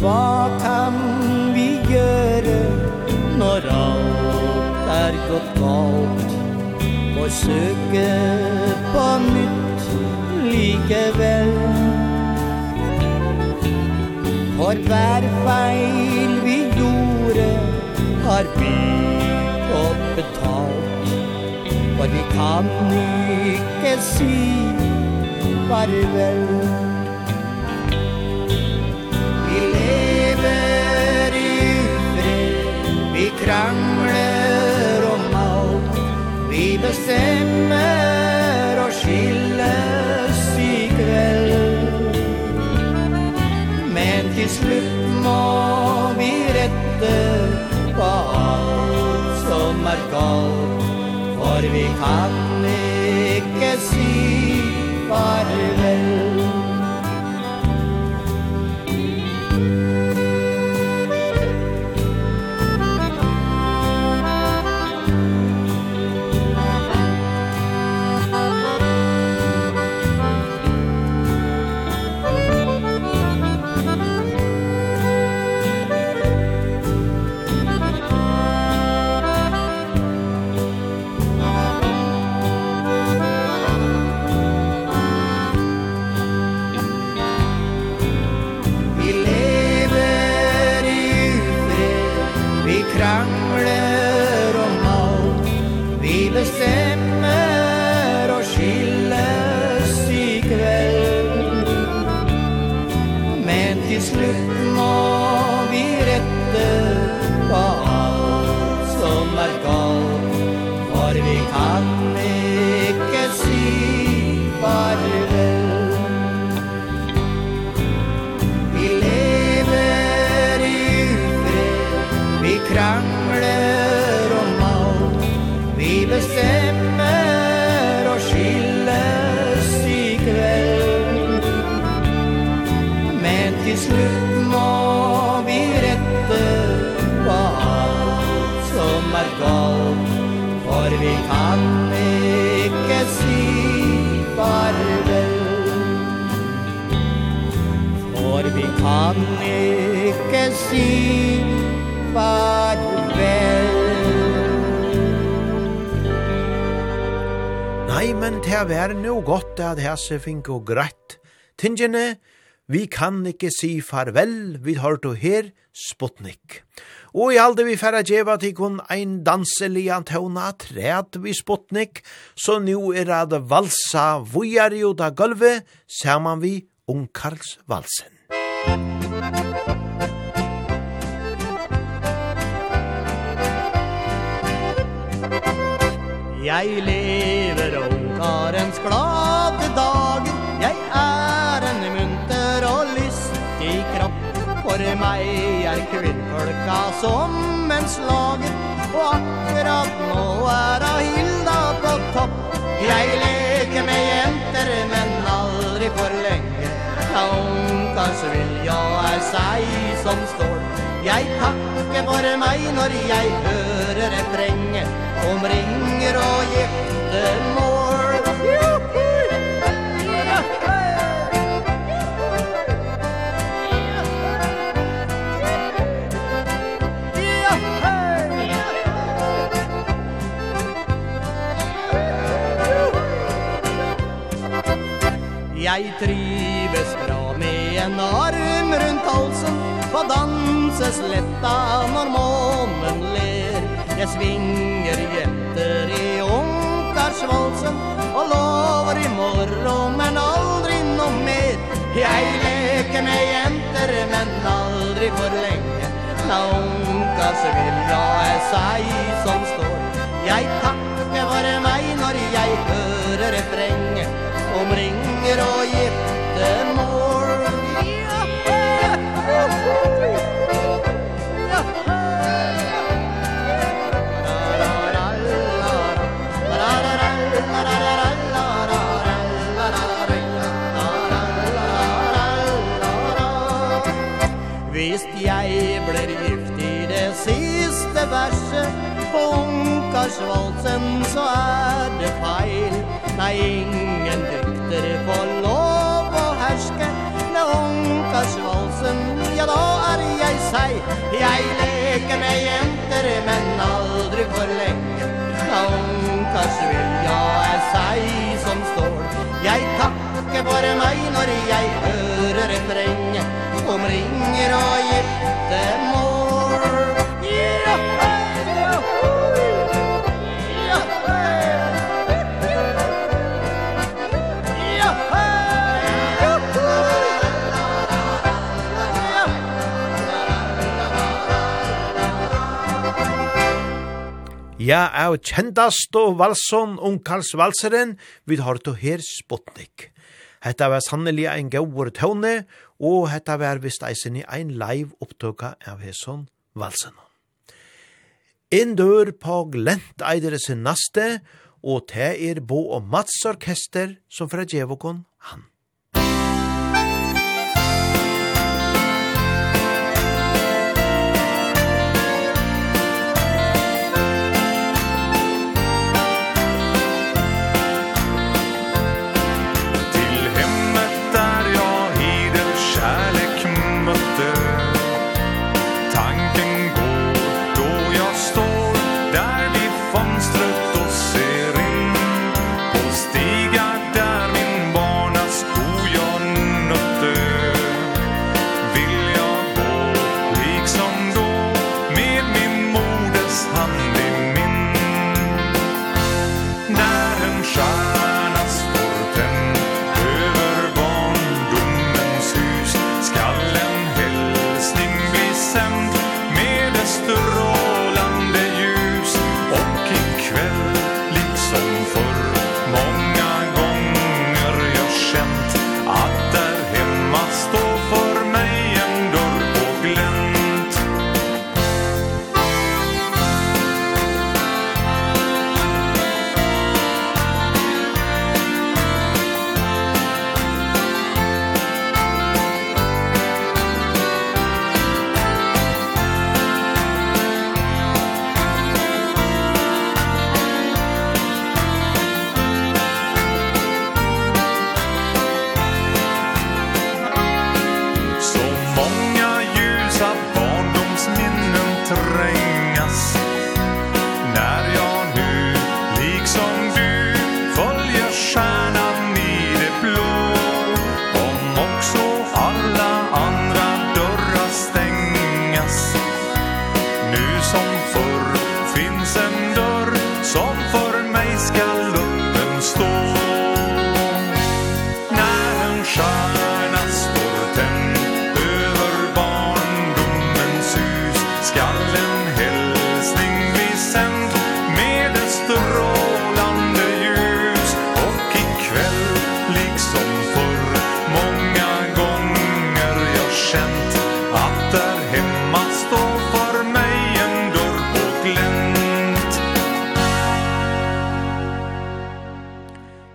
Hva kan vi gjøre når alt er gått galt? Og søke på nytt likevel. For hver feil vi gjorde Har vi fått betalt. For vi kan ikke si Farvel Vi lever i ufred Vi krangler om alt. Vi bestemmer var galt For vi kan at hese fink og greit. Tingene, vi kan ikke si farvel, vi har to her, Sputnik. Og i alde vi færa djeva til kun ein danselig antona træt vi Sputnik, så nu er det valsa vujari og da gulve, saman vi Ungkarls valsen. Jeg lever ungkarens glad For meg er kvinnfolka som en slager. Og akkurat nå er av Hilda på topp. Jeg leker med jenter, men aldri for lenge. Ta ungkars vilja er seg som står. Jeg takker for meg når jeg hører refrenget Omringer og gifter Jeg trives bra med en arm rundt halsen På dansesletta når månen ler. Jeg svinger jenter i ungkarsvalsen Og lover i morgen men aldri noe mer. Jeg leker med jenter men aldri for lenge. La ungkars vilja er seg som står. Jeg takker for meg når jeg hører refrenget Omring Gifter og giftemor Hvis jeg blir gift i det siste verset På ungkarsvalsen så er det feil. Nei, ingen gutter får lov å herske Med onkas valsen, ja da er jeg seg Jeg leker med jenter, men aldri for lenge. Når onkas vilja er seg som står. Jeg takker for meg når jeg hører refrenget. Omringer og gifte mål Ja, av kjendast og valson ungkarlsvalseren, vi har to her Sputnik. Hetta var sannelig ein gaur tåne, og hetta var vist eisen i ein live opptøka av hesson valsen. En dør på glent eidere sin naste, og te er bo og Mats orkester som fra djevokon han.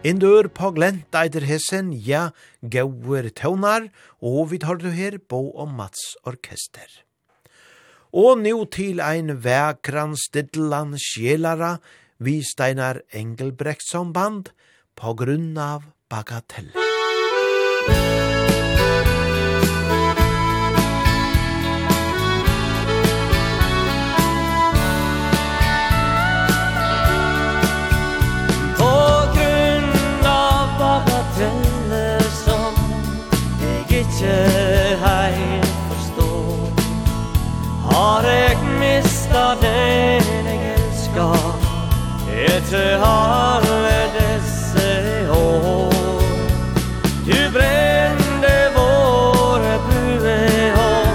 Indur på glent eider hessen, ja, gauer tøvnar, og vi tar du her bo og Mats orkester. Og nu til ein vekran stidlan sjelara, vi steinar Engelbrecht band, på grunn av bagatell. efter alla dessa år Du brände våra brudehår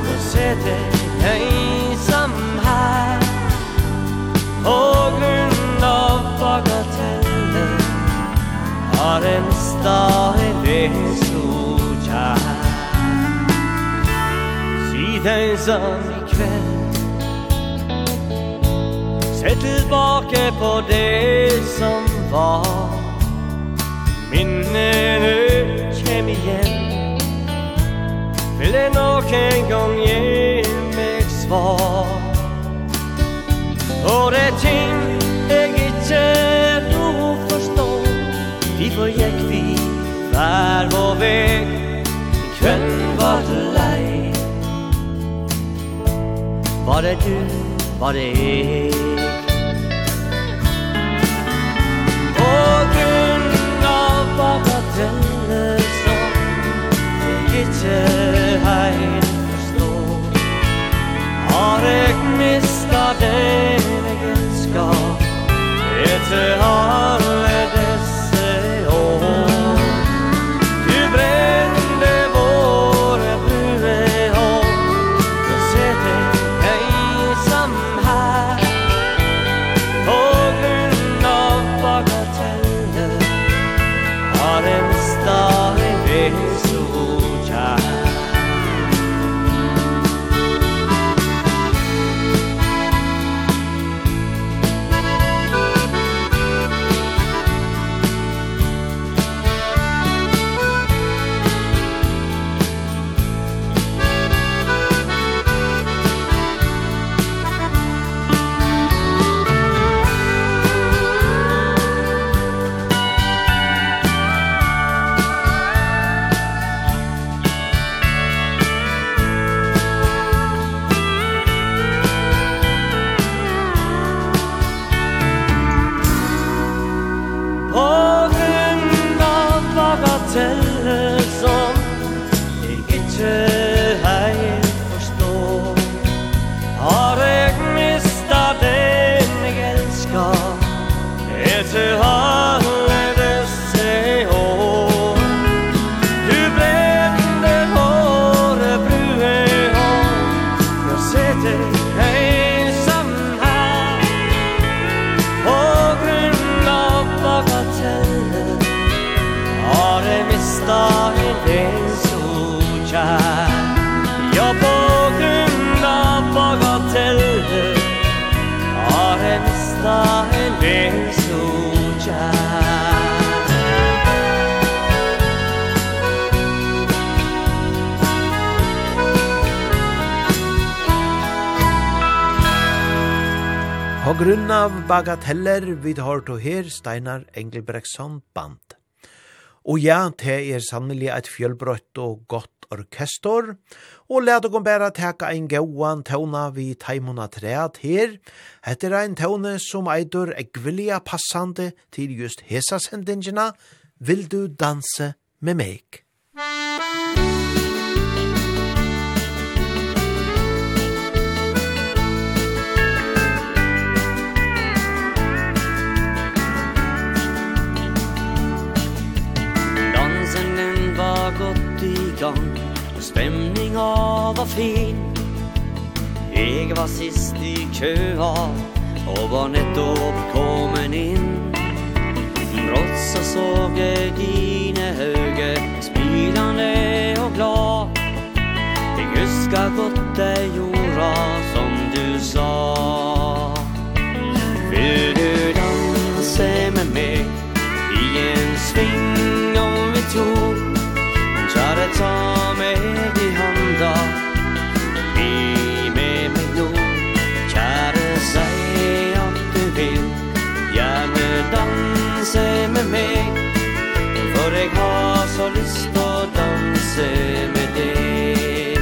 Och sätter jag ensam här. På grund av bagateller Har en stad det så kär. Sidan som tanke på det som var. Minnene kjem igjen. Vil det nok en gang gi meg svar. Og det er ting jeg ikke nå forstår. Derfor gikk vi hver vår vei. I var det lei. Var det du, var det jeg? ikke helt forstå. Har jeg mistet den jeg ønsker Ikke har grunn av bagateller vid har to her Steinar Engelbrektsson band. Og ja, det er sannelig et fjølbrøtt og godt orkestor, og let dere bare teka ein gauan tøvna vi taimona treat her. Hette er ein tøvne som eitur ekvilja passande til just hesa sendingina, Vil du danse med meg? gang Stemninga var fin. Jeg var sist i køa Og var nettopp kommen inn. Brått så såg jeg dine høge Smilande og glad. Jeg husker godt det jorda Som du sa. Vil du danse med meg I en sving om vi tog ta meg i handa. Bli med meg nå Kjære, si at du vil. Gjerne danse med meg For jeg har så lyst å danse med deg.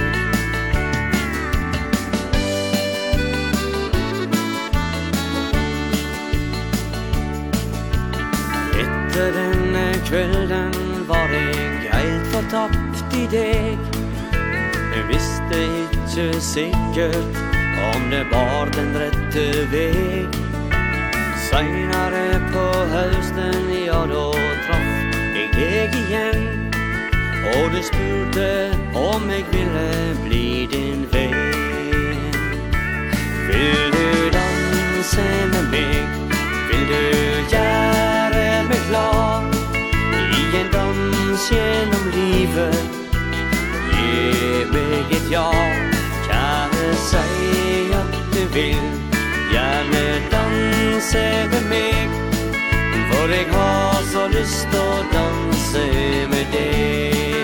Etter denne kvelden i deg Jeg visste ikke sikkert om det var den rette veg Senere på høsten, ja da traff jeg deg igjen Og du spurte om jeg ville bli din venn Vil du danse med meg? Vil du gjøre meg glad? I en dans gjennom livet det vilket jag. Kan säga att du vil Gjerne danse med meg For jeg har så lyst å danse med deg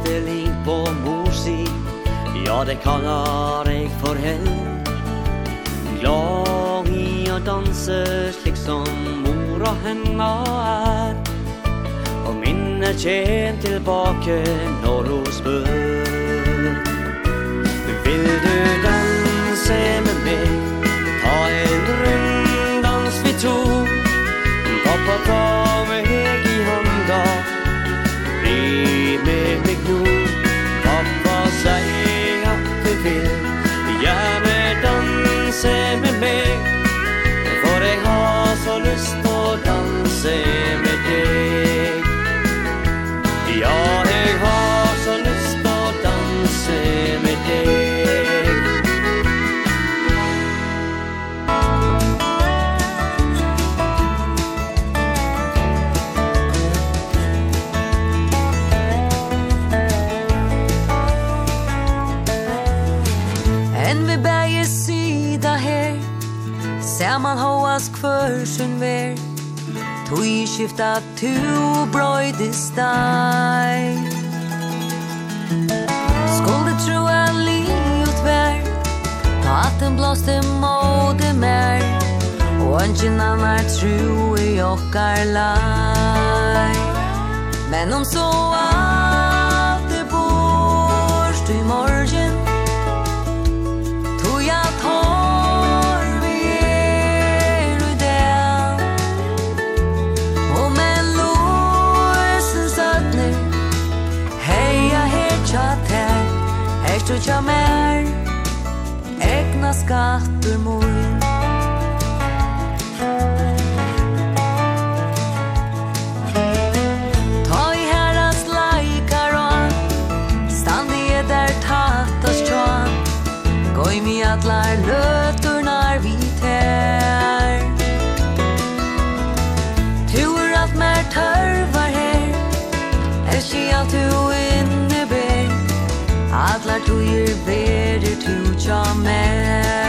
forestilling på mor si Ja, det kallar eg for hell. Glad i å danse slik som mora henna er. Og minnet kjem tilbake når hun spør. Vil du danse med meg? Ta en runddans vi to. Pappa ta tusen ver. Tui skifta tu brøyde steg Skulde tro a livet vær Paten blåste mode mer Og ønsken annar tro i okkar lai Men om så er skattur tja mer Egna skatter mor. som är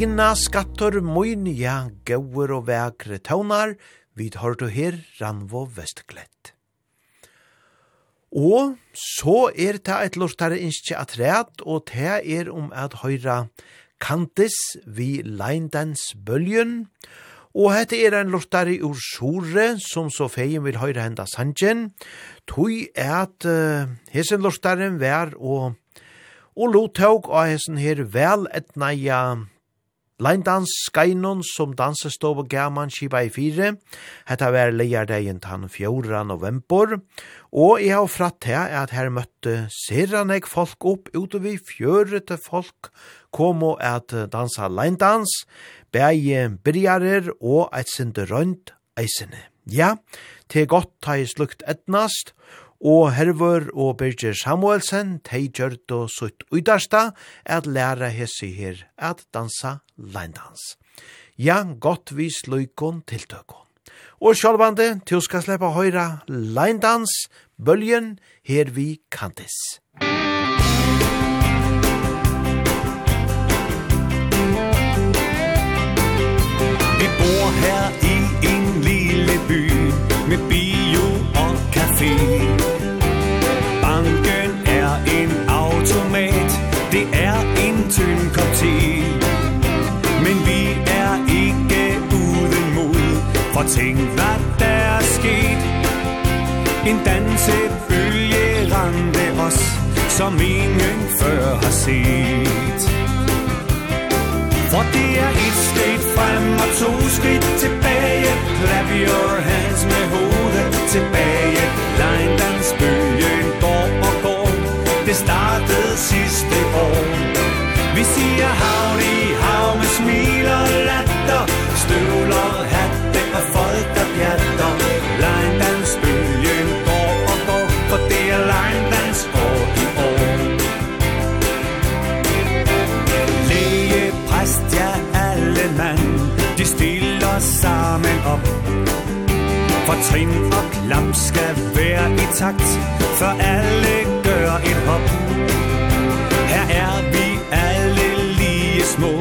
Egna skattor moinia gauur og vekre taunar, vid hørtu her Ranvo Vestklett. Og så er det et lortare innskje at ræt, og det er om at høyra kantis vi leindens bølgen, og hette er en lortare ur sore, som så feien vil høyra henda sanjen, tui er at uh, hesen lortaren vær og Og lo tåg av hessen her vel etnaia Leindans Skainon som dansestov og gaman kipa i fire. Hetta var leiardegin tann 4. november. Og jeg har fratt her at her møtte seranek folk opp ute vi fjørete folk kom og at dansa leindans, bæg byrjarer og et sinde rønt eisene. Ja, til godt ha jeg slukt etnast, og Hervor og Birger Samuelsen tei gjørt og sutt uidarsta at læra hessi her at dansa leindans. Ja, godt vi sløykon tiltøkon. Og sjálvande, til skal sleppa høyra leindans, bølgen her vi kantis. Vi bor her i en lille by med bil fi Banken er en automat. Det er en tynd kop te. Men vi er ikke uden mod. For tænk hvad der er sket. En dansebølge ramte os Som ingen før har set. For det er et skridt frem og to skridt tilbage. Clap your hands med hovedet tilbage Lejlandsbyen går og går. Det startede sidste år. Vi siger havn i havn med smil og latter. Støvler, hatte og folk der pjatter. Lejlandsbyen går og går For det er Lejlands år i år. Læge, præst, ja alle mand. De stiller sammen op. For trin og klam skal være i takt For alle gør et hop. Her er vi alle lige små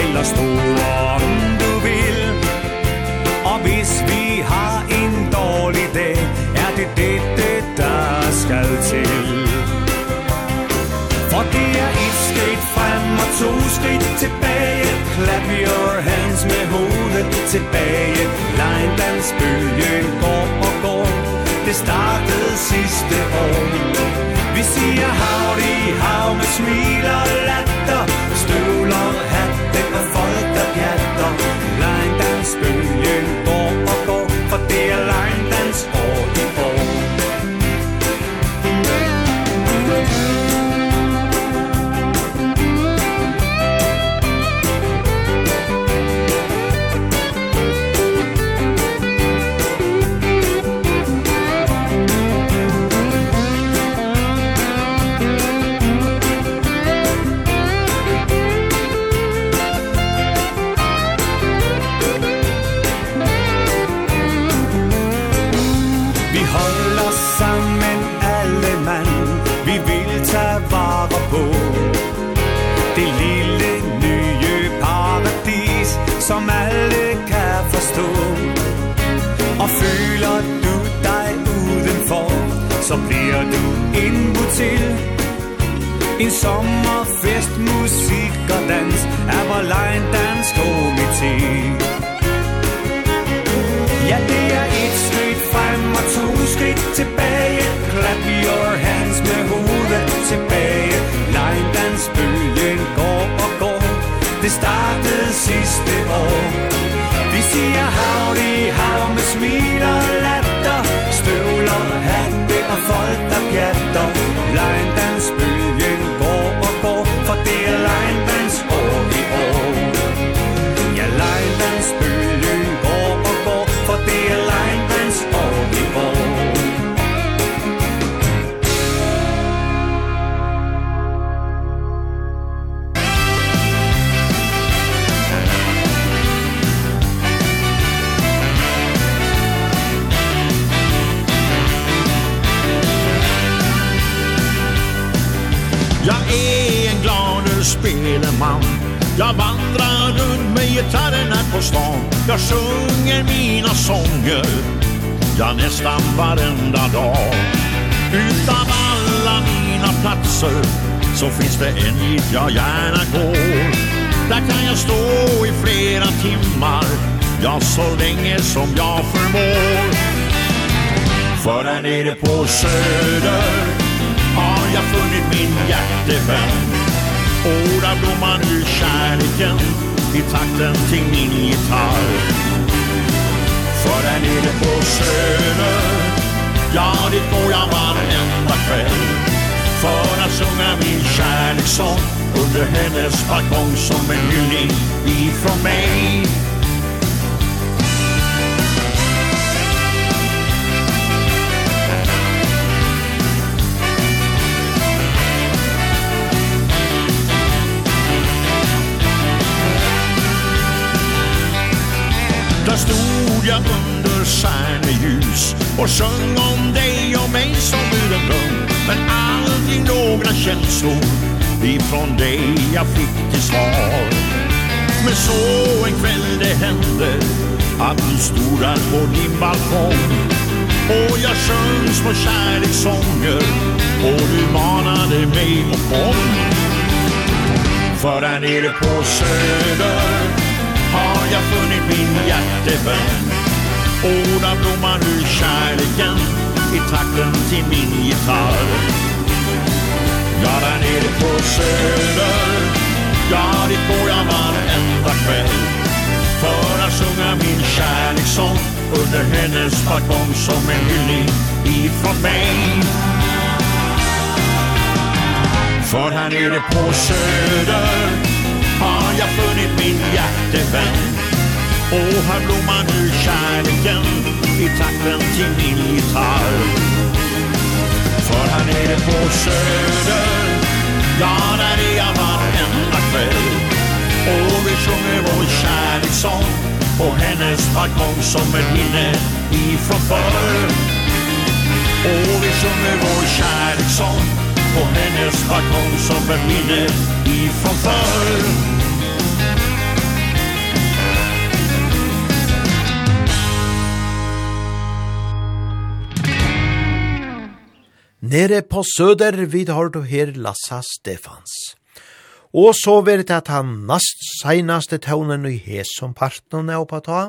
Eller store om du vil. Og hvis vi har en dårlig dag Er det dette der skal til. For det er et skridt frem og to skridt tilbage. Clap your hands med hovedet tilbage Lejndans bølge går og går. Det startede sidste år. Vi siger howdy how med smil og latter. Støvler, hatte og folk der pjatter. så bliver du indbudt til. En sommerfest, musik og dans Er hvor lejen dansk komité Ja, det er et skridt frem og to skridt tilbage. Clap your hands med hovedet tilbage. Lejen dans bølgen går og går. Det startede sidste år. Vi siger howdy, how med smil og latter Støvler her fullt av getton Blind spelman Jag vandrar runt med gitarren här på stan. Jag sjunger mina sånger. Ja, nästan varenda dag. Utav alla mina platser Så finns det en hit jag gärna går. Där kan jag stå i flera timmar. Ja, så länge som jag förmår. För här nere på Söder Har jag funnit min hjärtevän. Och där blommar nu kärleken i takten till min gitarr. För där nere på Söder Ja, dit går jag varenda kväll. För att sjunga min kärlekssång Under hennes balkong som en hyllning ifrån mig. stod jag under stjärneljus Och sjöng om dig och mig som ur en dröm Men aldrig några känslor ifrån dig jag fick till svar. Men så en kväll det hände Att du stod där på din balkong Och jag sjöng små kärlekssånger Och du manade mig och kom För där nere på söder jag funnit min hjärtevän Och där blommar nu kärleken i takten till min gitarr. Ja, där nere på Söder Ja, dit går jag varenda kväll. För att sjunga min kärlekssång Under hennes balkong som en hyllning ifrån mig. För här nere på Söder Har jag funnit min hjärtevän Och här blommar nu kärleken i takten till min gitarr. För här nere på söder, ja där är jag varenda kväll. Och vi sjunger vår kärlekssång på hennes balkong som ett minne ifrån förr. Och vi sjunger vår kärlekssång på hennes balkong som ett minne ifrån förr. Nere på söder vid har du her Lassa Stefans. Og så verit at han nast seinaste tøvnen i hes som partnerne er oppa ta.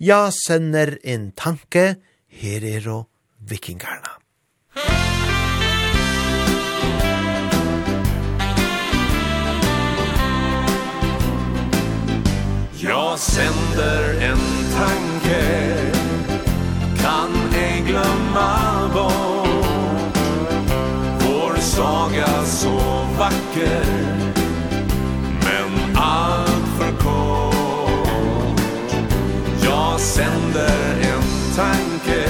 Ja, sender en tanke, her er og vikingarna. Jag sänder en tanke Kan ej glömma bort saga så vacker Men allt för kort. Jag sänder en tanke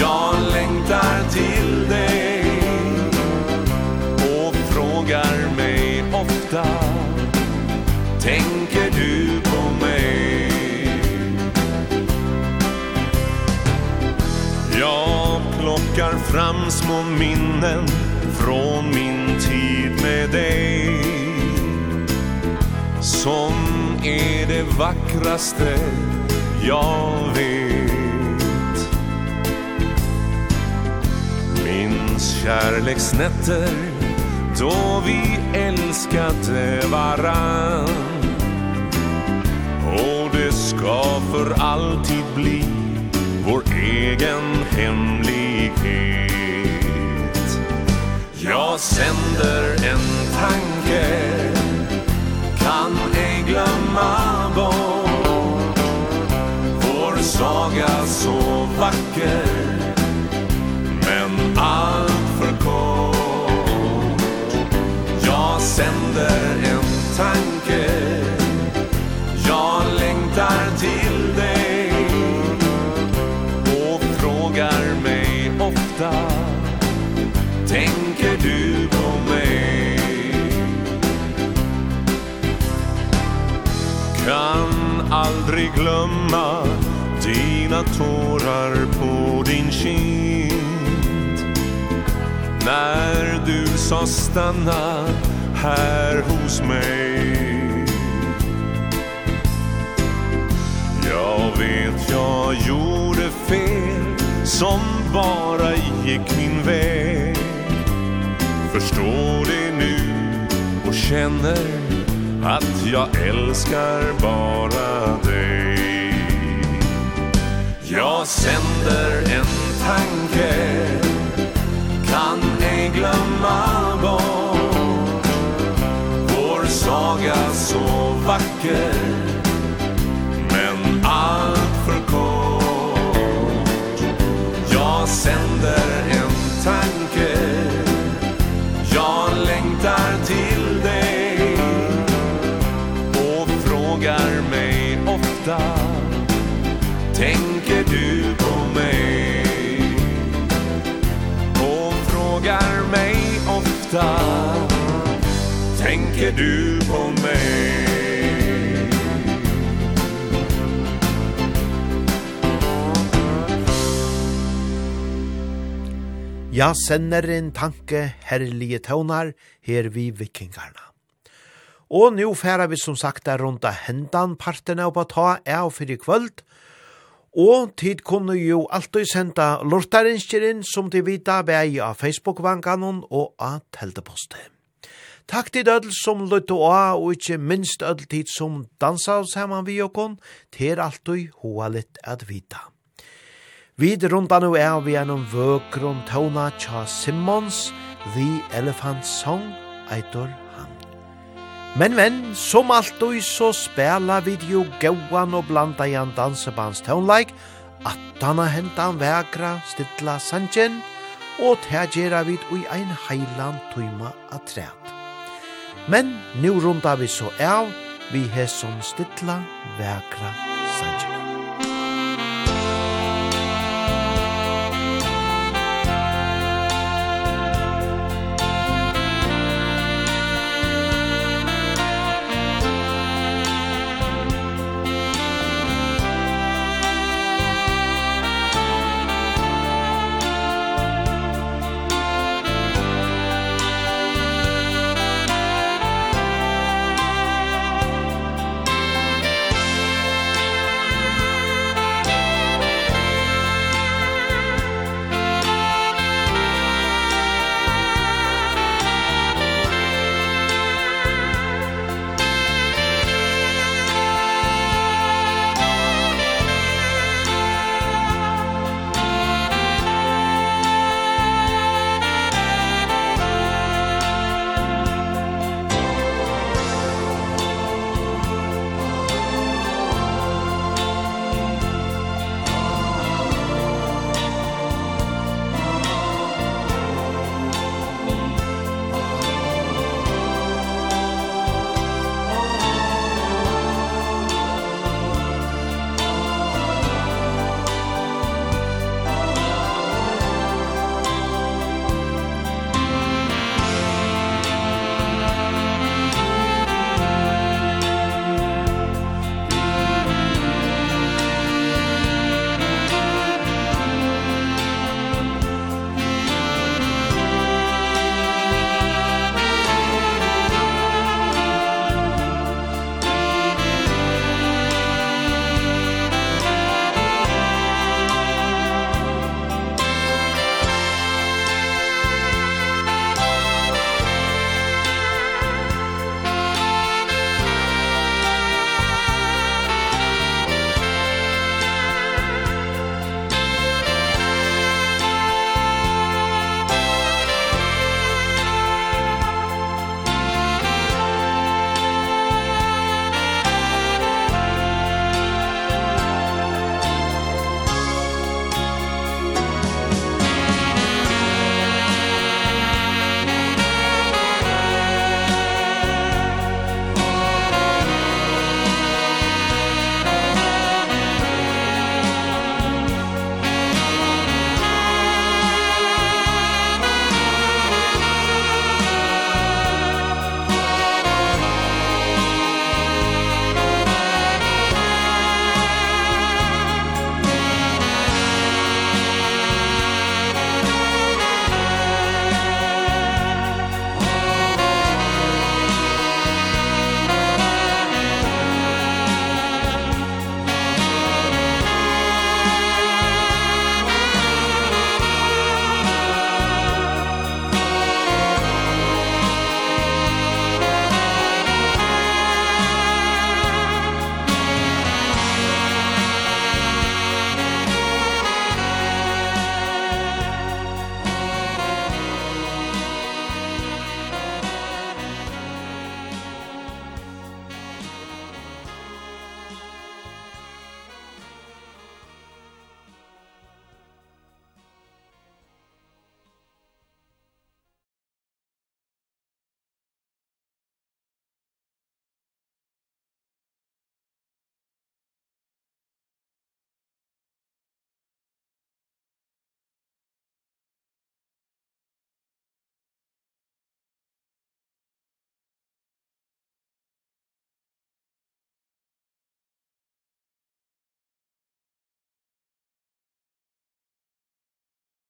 Jag längtar till dig Och frågar mig ofta Tänker du på mig? Jag plockar fram små minnen från min tid med dig. Som är det vackraste jag vet. Minns kärleksnätter då vi älskade varann. Och det ska för alltid bli vår egen hemlighet evighet. Jag sänder en tanke. Kan ej glömma bort Vår saga så vacker Men allt för kort. Jag sänder en tanke. aldrig glömma dina tårar på din kind. När du sa stanna här hos mig. Jag vet jag gjorde fel som bara gick min väg. Förstår det nu och känner Att jag älskar bara dig. Jag sänder en tanke. Kan ej glömma bort. Vår saga så vacker. Men allt för kort. Jag sänder en tanke. ofta Tänker du på mig? Och frågar mig ofta. Tänker du på mig? Ja, sender en tanke herlige tøvnar her vi vikingarna. Og nu færa vi som sagt der rundt hendan partene oppe ta av fyrir kvöld. Og tid kunne jo alltid senda lortarinskjerin som de vita vei av Facebook-vankanon og av teltepostet. Takk til dødel som løtt og av, og ikke minst ødel tid som dansa oss hemman vi og kon, til alltid hoa litt at vita. Vi rundan nu er vi gjennom vøkron tåna tja Simmons, The Elephant Song, eitor Men, men, som alltid så spela vi jo gauan og blanda i en dansebands tånleik, at dana hentan vekra stilla sanjen, og tægjera vi i ein heilan tøyma træt. Men nu runda vi så av, vi hesson stilla vekra